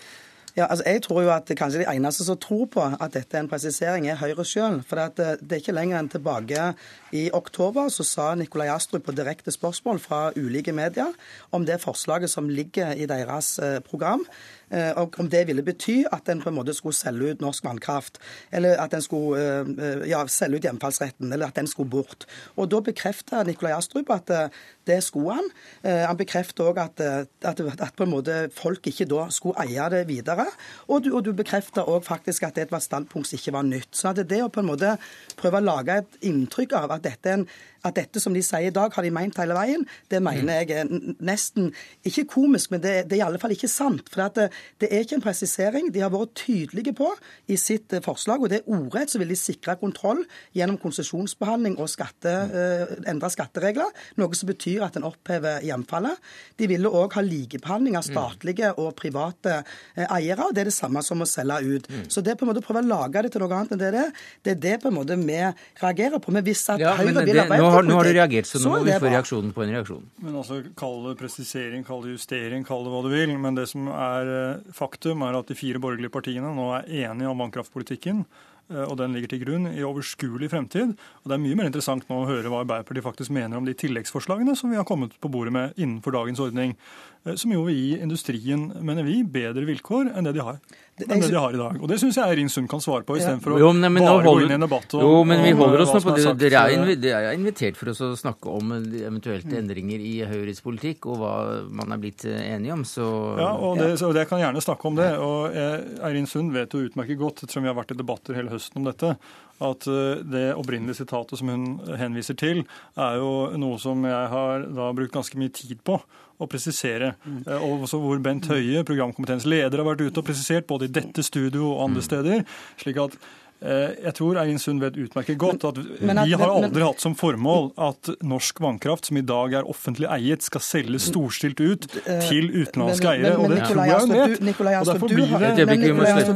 Ja, altså jeg tror jo at kanskje De eneste som tror på at dette er en presisering, er Høyre sjøl. For det, eh, er ikke lenger enn tilbake i oktober så sa Nikolai Astrup på direkte spørsmål fra ulike medier om det forslaget som ligger i deres eh, program, og om det ville bety at en på en måte skulle selge ut norsk vannkraft, eller at en skulle eh, ja, selge ut hjemfallsretten, eller at den skulle bort. Og Da bekrefter Nikolai Astrup at eh, det skulle han. Han bekrefter òg at, at, at, på en måte folk ikke da skulle eie det videre. Og du, og du bekrefter òg faktisk at det var et standpunkt som ikke var nytt. Så det å på en måte prøve å lage et inntrykk av at dette er en at dette som de sier i dag, har de meint hele veien, det mener jeg er nesten ikke komisk, men det, det er i alle fall ikke sant. For det, det, er ikke en presisering. De har vært tydelige på i sitt eh, forslag, og det er ordrett så vil de sikre kontroll gjennom konsesjonsbehandling og skatte, uh, endre skatteregler, noe som betyr at en opphever hjemfallet. De ville òg ha likebehandling av statlige og private eiere, og det er det samme som å selge ut. Mm. Så det på en måte å prøve å lage det til noe annet enn det det er, det er det på en måte vi reagerer på. Men hvis at ja, Høyre vil arbeide har, nå har du reagert, så nå må vi få reaksjonen på en reaksjon. Men altså, Kall det presisering, kall det justering, kall det hva du vil. Men det som er eh, faktum, er at de fire borgerlige partiene nå er enige om vannkraftpolitikken. Eh, og den ligger til grunn i overskuelig fremtid. Og Det er mye mer interessant nå å høre hva Arbeiderpartiet faktisk mener om de tilleggsforslagene som vi har kommet på bordet med innenfor dagens ordning. Eh, som jo vil gi industrien, mener vi, bedre vilkår enn det de har enn det de har i dag. Og Det syns jeg Eirin Sund kan svare på, istedenfor ja. å jo, bare holder, gå inn i en debatt. Og, jo, men vi holder oss nå på det. Dere er, invi er invitert for oss å snakke om eventuelle mm. endringer i Høyres politikk og hva man er blitt eh, enige om. Så, ja, og det, så jeg kan gjerne snakke om det. Og Eirin Sund vet jo utmerket godt, ettersom vi har vært i debatter hele høsten om dette, at eh, det opprinnelige sitatet som hun henviser til, er jo noe som jeg har da brukt ganske mye tid på å presisere. Mm. Og også hvor Bent Høie, programkomiteens leder, har vært ute og presisert, både i dette studio og andre mm. steder. slik at jeg tror Eirin Sund vet utmerket godt at, men, at vi har aldri men, hatt som formål at norsk vannkraft, som i dag er offentlig eiet, skal selges storstilt ut eh, til utenlandske eiere. og det tror jeg hun vet. Nikolai Astrup, du, har,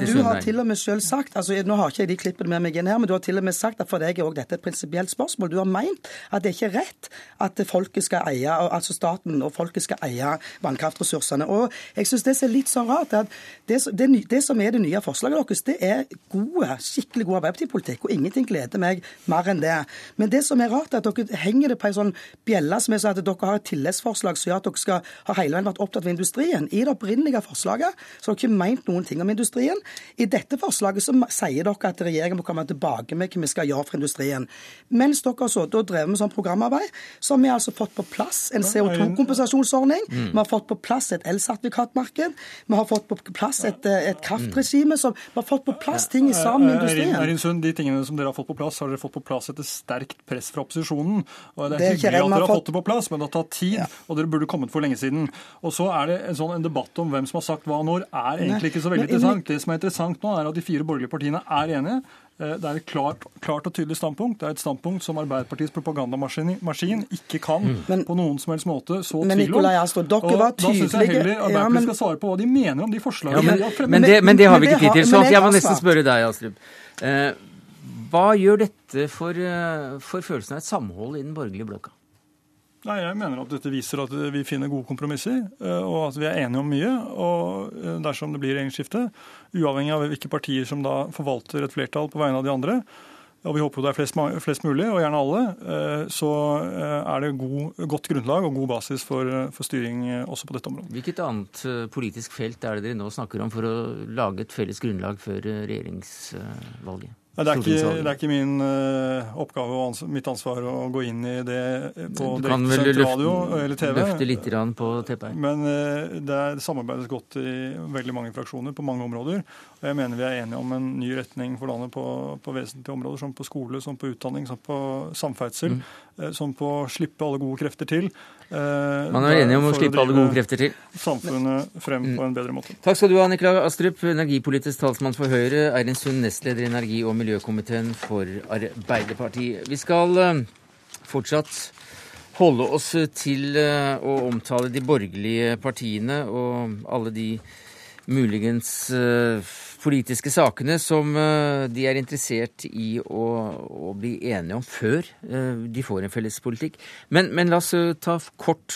du har til og med selv sagt altså Nå har ikke jeg de klippene med meg inn her, men du har til og med sagt at for deg er også dette et prinsipielt spørsmål. Du har meint at det er ikke rett at folket skal eie, altså staten og folket skal eie vannkraftressursene. Og jeg syns det er litt sånn rart at det, det, det som er det nye forslaget deres, det er gode, skikkelig skikkelig god Arbeiderpartipolitikk, og ingenting gleder meg mer enn det. Men det som er rart, er at dere henger det på en sånn bjelle som er sånn at dere har et tilleggsforslag som gjør at dere skal ha hele veien vært opptatt av industrien. I det opprinnelige forslaget så har dere ikke meint noen ting om industrien. I dette forslaget så sier dere at regjeringen må komme tilbake med hva vi skal gjøre for industrien. Mens dere har sittet og drevet med sånn programarbeid, så har vi altså fått på plass en CO2-kompensasjonsordning. Mm. Vi har fått på plass et elsertifikatmarked. Vi har fått på plass et, et kraftregime. som Vi har fått på plass ting sammen med industrien. Erin Sund, de tingene som dere har fått på plass, har dere fått på plass etter sterkt press fra opposisjonen. Og det er, det er hyggelig at dere har fått... det på plass, men det har tatt tid, ja. og dere burde kommet for lenge siden. Og så er det en sånn en debatt om hvem som har sagt hva når, er egentlig ikke så veldig interessant. Det som er interessant nå, er at de fire borgerlige partiene er enige. Eh, det er et klart, klart, og tydelig standpunkt. Det er et standpunkt som Arbeiderpartiets propagandamaskin ikke kan mm. men, på noen som helst måte så tvil om. Nikolai Astrup, dere var tydelige. Da syns jeg heller Arbeiderpartiet ja, men, skal svare på hva de mener om de forslagene ja, men, de har fremmet. Men det, men det har vi ikke tid til, så jeg må nesten spørre deg, Astrup. Eh, hva gjør dette for, eh, for følelsen av et samhold i den borgerlige blokka? Nei, Jeg mener at dette viser at vi finner gode kompromisser, eh, og at vi er enige om mye. Og eh, dersom det blir regjeringsskifte, uavhengig av hvilke partier som da forvalter et flertall på vegne av de andre, og vi håper det er flest, flest mulig, og gjerne alle, eh, så er det god, godt grunnlag og god basis for, for, styring også på dette området. Hvilket annet politisk felt er det dere nå snakker om for å lage et felles grunnlag før regjeringsvalget? Det er, ikke, det er ikke min uh, oppgave og ans mitt ansvar å gå inn i det eh, på direktesendt radio eller TV. Løfte litt på teppet Men uh, det er samarbeides godt i veldig mange fraksjoner på mange områder. Og jeg mener vi er enige om en ny retning for landet på, på vesentlige områder, som på skole, som på utdanning, som på samferdsel, mm. uh, som på å slippe alle gode krefter til. Man er enige om å slippe alle gode krefter til. Samfunnet frem på en bedre måte. Takk skal du ha, Nikolai Astrup, energipolitisk talsmann for Høyre. Eirin Sund, nestleder i energi- og miljøkomiteen for Arbeiderpartiet. Vi skal eh, fortsatt holde oss til eh, å omtale de borgerlige partiene og alle de muligens eh, politiske sakene som eh, de er interessert i å, å bli enige om før eh, de får en felles politikk. Men, men, la oss eh, ta kort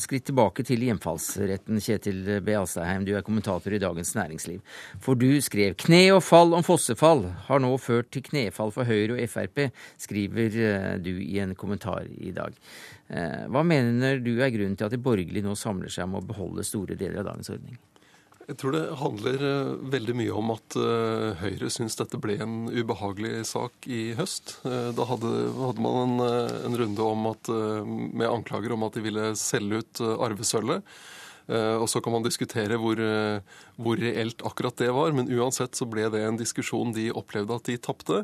skritt tilbake til hjemfallsretten. Kjetil B. Alstadheim, du er kommentator i Dagens Næringsliv. For du skrev 'Kne og fall om fossefall har nå ført til knefall for Høyre og Frp', skriver du i en kommentar i dag. Hva mener du er grunnen til at de borgerlige nå samler seg om å beholde store deler av dagens ordning? Jeg tror det handler uh, veldig mye om at uh, Høyre syns dette ble en ubehagelig sak i høst. Uh, da hadde, hadde man en, en, runde at, med anklager om at de ville selge ut arvesølvet. Og så kan man diskutere hvor, hvor, reelt akkurat det var, men uansett så ble det en diskusjon de opplevde at de tapte.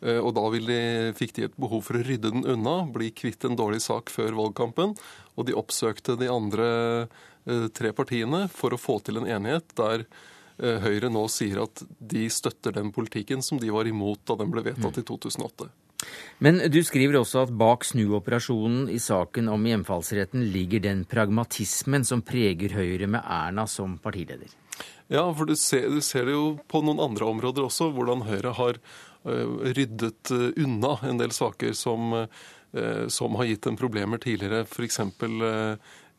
Og da de, fikk de et behov for å rydde den unna, bli kvitt en dårlig sak før valgkampen. Og de oppsøkte de andre Eh, tre partiene for å få til en enighet der eh, Høyre nå sier at de støtter den politikken som de var imot da den ble vedtatt i 2008. Men du skriver også at bak snuoperasjonen i saken om hjemfallsretten ligger den pragmatismen som preger Høyre med Erna som partileder. Ja, for du ser, du ser det jo på noen andre områder også, hvordan Høyre har uh, ryddet unna en del saker som, som har gitt dem problemer tidligere. F.eks.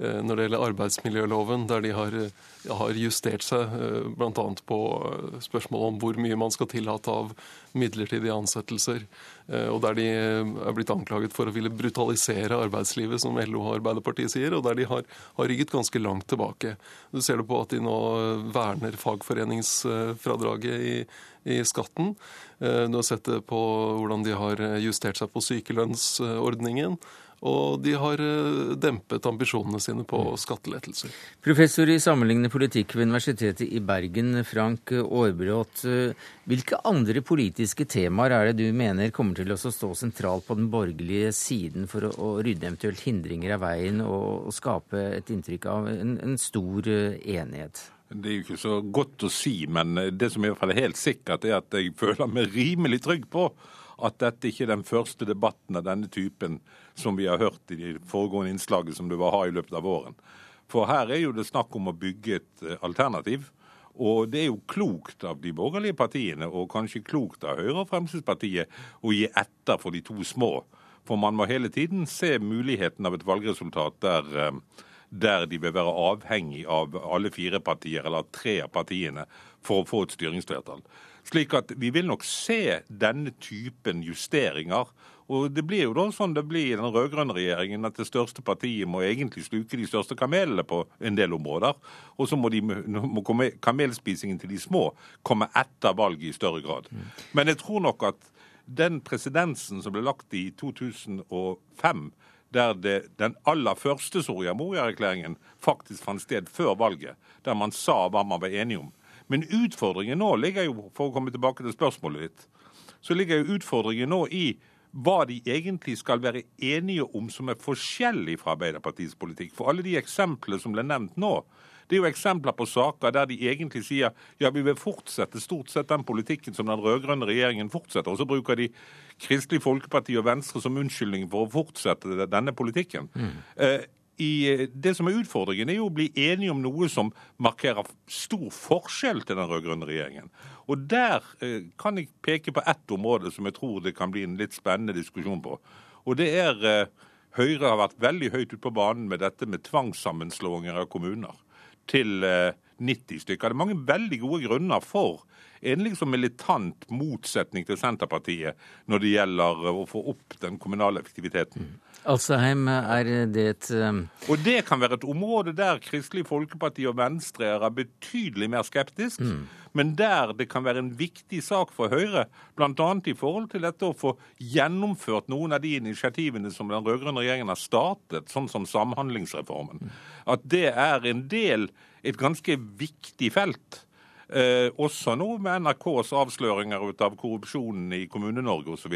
Eh, når det gjelder arbeidsmiljøloven, der de har, eh, har justert seg eh, bl.a. på spørsmålet om hvor mye man skal tillate av midlertidige ansettelser. Og der de er blitt anklaget for å ville brutalisere arbeidslivet, som LO og Arbeiderpartiet sier, og der de har, har rygget ganske langt tilbake. Du ser det på at de nå verner fagforeningsfradraget i, i skatten. Du har sett det på hvordan de har justert seg på sykelønnsordningen. Og de har eh, dempet ambisjonene sine på skattelettelser. Professor i sammenlignende politikk ved Universitetet i Bergen, Frank Aarbrot. Eh, hvilke andre politiske temaer er det du mener kommer til å stå sentralt på den borgerlige siden for å, rydde eventuelt hindringer av veien og, skape et inntrykk av en, en stor eh, enighet? Det er jo ikke så godt å si, men det som i hvert fall er helt sikkert, er at jeg føler meg rimelig trygg på at dette ikke er den første debatten av denne typen som vi har hørt i de foregående innslagene som du vil ha i løpet av våren. For her er jo det snakk om å bygge et eh, alternativ. Og det er jo klokt av de borgerlige partiene, og kanskje klokt av Høyre og Fremskrittspartiet, å gi etter for de to små. For man må hele tiden se muligheten av et valgresultat der, eh, der de vil være avhengig av alle fire partier, eller tre av partiene, for å få et styringsflertall. Slik at vi vil nok se denne typen justeringer. Og det blir jo da sånn det blir i den rød-grønne regjeringen, at det største partiet må egentlig sluke de største kamelene på en del områder. Og så må, de, må kamelspisingen til de små komme etter valget i større grad. Men jeg tror nok at den presidensen som ble lagt i 2005, der det, den aller første Soria Moria-erklæringen faktisk fant sted før valget, der man sa hva man var enige om, men utfordringen nå ligger jo, for å komme tilbake til spørsmålet ditt, så ligger jo utfordringen nå i hva de egentlig skal være enige om som er forskjellig fra Arbeiderpartiets politikk. For alle de eksemplene som ble nevnt nå, Det er jo eksempler på saker der de egentlig sier ja, vi vil fortsette stort sett den politikken som den rød-grønne regjeringen fortsetter. Og så bruker de Kristelig Folkeparti og Venstre som unnskyldning for å fortsette denne politikken. Mm. Eh, i, det som er Utfordringen er jo å bli enige om noe som markerer stor forskjell til den rød-grønne regjeringen. Og Der eh, kan jeg peke på ett område som jeg tror det kan bli en litt spennende diskusjon på. Og det er eh, Høyre har vært veldig høyt ute på banen med dette med tvangssammenslåinger av kommuner til eh, 90 stykker. Det er mange veldig gode grunner for en liksom militant motsetning til Senterpartiet når det gjelder å få opp den kommunale effektiviteten. Alstaheim, er det et um... Og det kan være et område der Kristelig Folkeparti og Venstre er betydelig mer skeptisk, mm. men der det kan være en viktig sak for Høyre, bl.a. i forhold til dette å få gjennomført noen av de initiativene som den rød-grønne regjeringen har startet, sånn som Samhandlingsreformen. At det er en del, et ganske viktig felt. Eh, også nå med NRKs avsløringer ut av korrupsjonen i Kommune-Norge osv.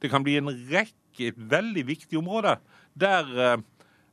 Det kan bli en rekke et veldig viktig område der eh,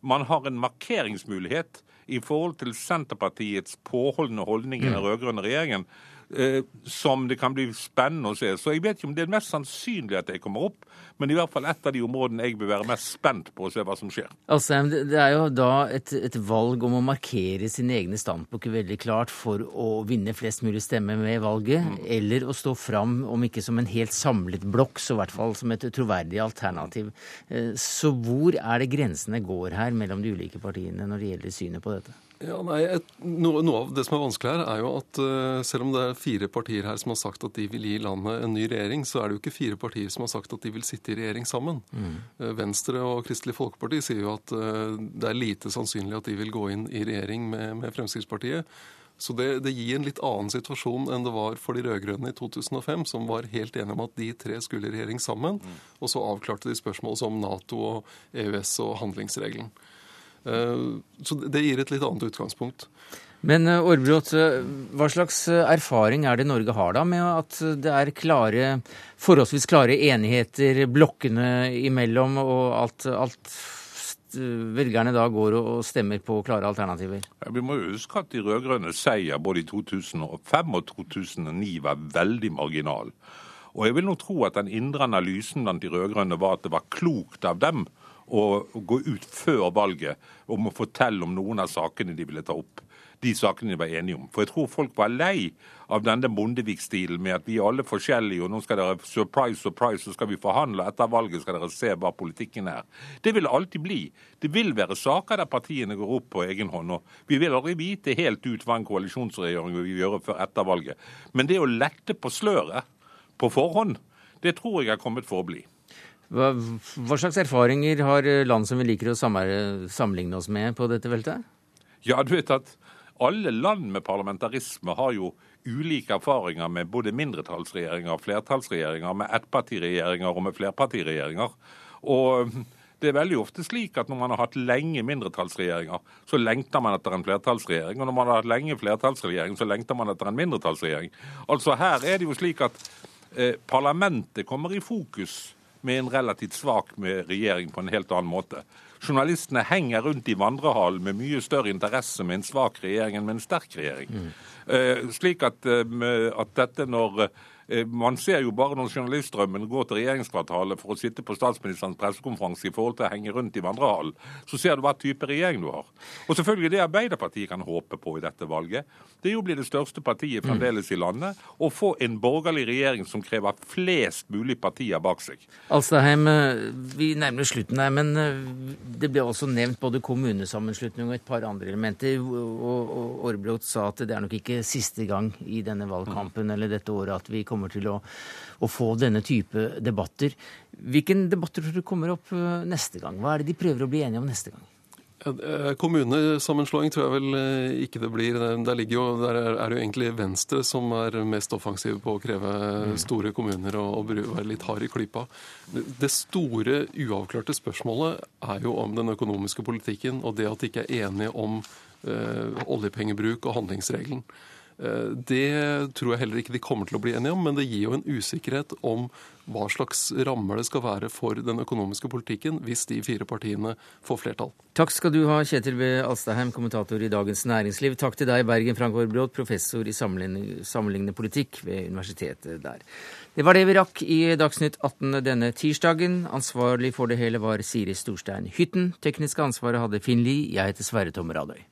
man har en markeringsmulighet i forhold til Senterpartiets påholdende holdning i den mm. rød-grønne regjeringen. Eh, som det kan bli spennende å se. Så jeg vet ikke om det er mest sannsynlig at det kommer opp, men i hvert fall et av de områdene jeg bør være mest spent på å se hva som skjer. Altså, det er jo da et, et valg om å markere sine egne standpunkter veldig klart for å vinne flest mulig stemmer med valget, mm. eller å stå fram, om ikke som en helt samlet blokk, så i hvert fall som et troverdig alternativ. Eh, så hvor er det grensene går her mellom de ulike partiene når det gjelder synet på dette? Ja, nei, et, noe, noe, av det som er vanskelig her, er jo at uh, selv om det er fire partier her som har sagt at de vil gi landet en ny regjering, så er det jo ikke fire partier som har sagt at de vil sitte i regjering sammen. Mm. Uh, Venstre og Kristelig Folkeparti sier jo at uh, det er lite sannsynlig at de vil gå inn i regjering med, med Fremskrittspartiet. Så det, det, gir en litt annen situasjon enn det var for de rød-grønne i 2005, som var helt enige om at de tre skulle i regjering sammen. Mm. Og så avklarte de spørsmål som Nato og EØS og handlingsregelen. Eh, så det gir et litt annet utgangspunkt. Men Aarbrot, eh, eh, hva slags erfaring er det Norge har da med at det er klare, forholdsvis klare enigheter blokkene imellom, og alt, alt velgerne da går og stemmer på klare alternativer? Ja, vi må jo huske at de rød-grønne seier både i 2005 og 2009 var veldig marginal. Og jeg vil nå tro at den indre analysen blant de rød-grønne var at det var klokt av dem å gå ut før valget om å fortelle om noen av sakene de ville ta opp. De sakene de var enige om. For jeg tror folk var lei av denne Bondevik-stilen med at vi er alle forskjellige, og nå skal dere surprise, surprise, så skal vi forhandle. Etter valget skal dere se hva politikken er. Det vil alltid bli. Det vil være saker der partiene går opp på egen hånd. og Vi vil aldri vite helt ut hva en koalisjonsregjering vil gjøre før etter valget. Men det å lette på sløret på forhånd, det tror jeg er kommet for å bli. Hva, hva, slags erfaringer har land som vi liker å sammenligne oss med på dette veltet? Ja, du vet at alle land med parlamentarisme har jo ulike erfaringer med både mindretallsregjeringer, flertallsregjeringer, med ettpartiregjeringer og med flerpartiregjeringer. Og det er veldig ofte slik at når man har hatt lenge mindretallsregjeringer, så lengter man etter en flertallsregjering. Og når man har hatt lenge flertallsregjering, så lengter man etter en mindretallsregjering. Altså her er det jo slik at eh, parlamentet kommer i fokus med en relativt svak regjering på en helt annen måte. Journalistene henger rundt i vandrehallen med mye større interesse med en svak regjering enn med en sterk regjering. Mm. Uh, slik at, uh, at, dette når uh, Man ser jo bare når journaliststrømmen går til regjeringskvartalet for å sitte på statsministerens pressekonferanse i forhold til å henge rundt i vandrehallen, så ser du hva type regjering du har. Og selvfølgelig det Arbeiderpartiet kan håpe på i dette valget, det er jo å bli det største partiet fremdeles i landet, og få en borgerlig regjering som krever flest mulig partier bak seg. Alstaheim, vi nærmer slutten her, men eh, det ble også nevnt både kommunesammenslutning og et par andre elementer. Og Aarbrot sa at det er nok ikke siste gang i denne valgkampen eller dette året at vi kommer til å, å få denne type debatter. Hvilken debatter tror du kommer opp eh, neste gang? Hva er det de prøver å bli enige om neste gang? Eh, kommunesammenslåing tror jeg vel eh, ikke det blir. Der, jo, der er det jo egentlig Venstre som er mest offensive på å kreve mm. store kommuner og, og være litt hard i klypa. Det store uavklarte spørsmålet er jo om den økonomiske politikken og det at de ikke er enige om eh, oljepengebruk og handlingsregelen. Eh, det tror jeg heller ikke de kommer til å bli enige om, men det gir jo en usikkerhet om hva slags rammer det skal være for den økonomiske politikken hvis de fire partiene får flertall. Takk skal du ha, Kjetil B. Alstaheim, kommentator i Dagens Næringsliv. Takk til deg, Bergen Frank Aarbrot, professor i sammenlignende politikk ved universitetet der. Det var det vi rakk i Dagsnytt 18 denne tirsdagen. Ansvarlig for det hele var Siri Storstein Hytten. Tekniske ansvaret hadde Finn Lie. Jeg heter Sverre Tom Radøy.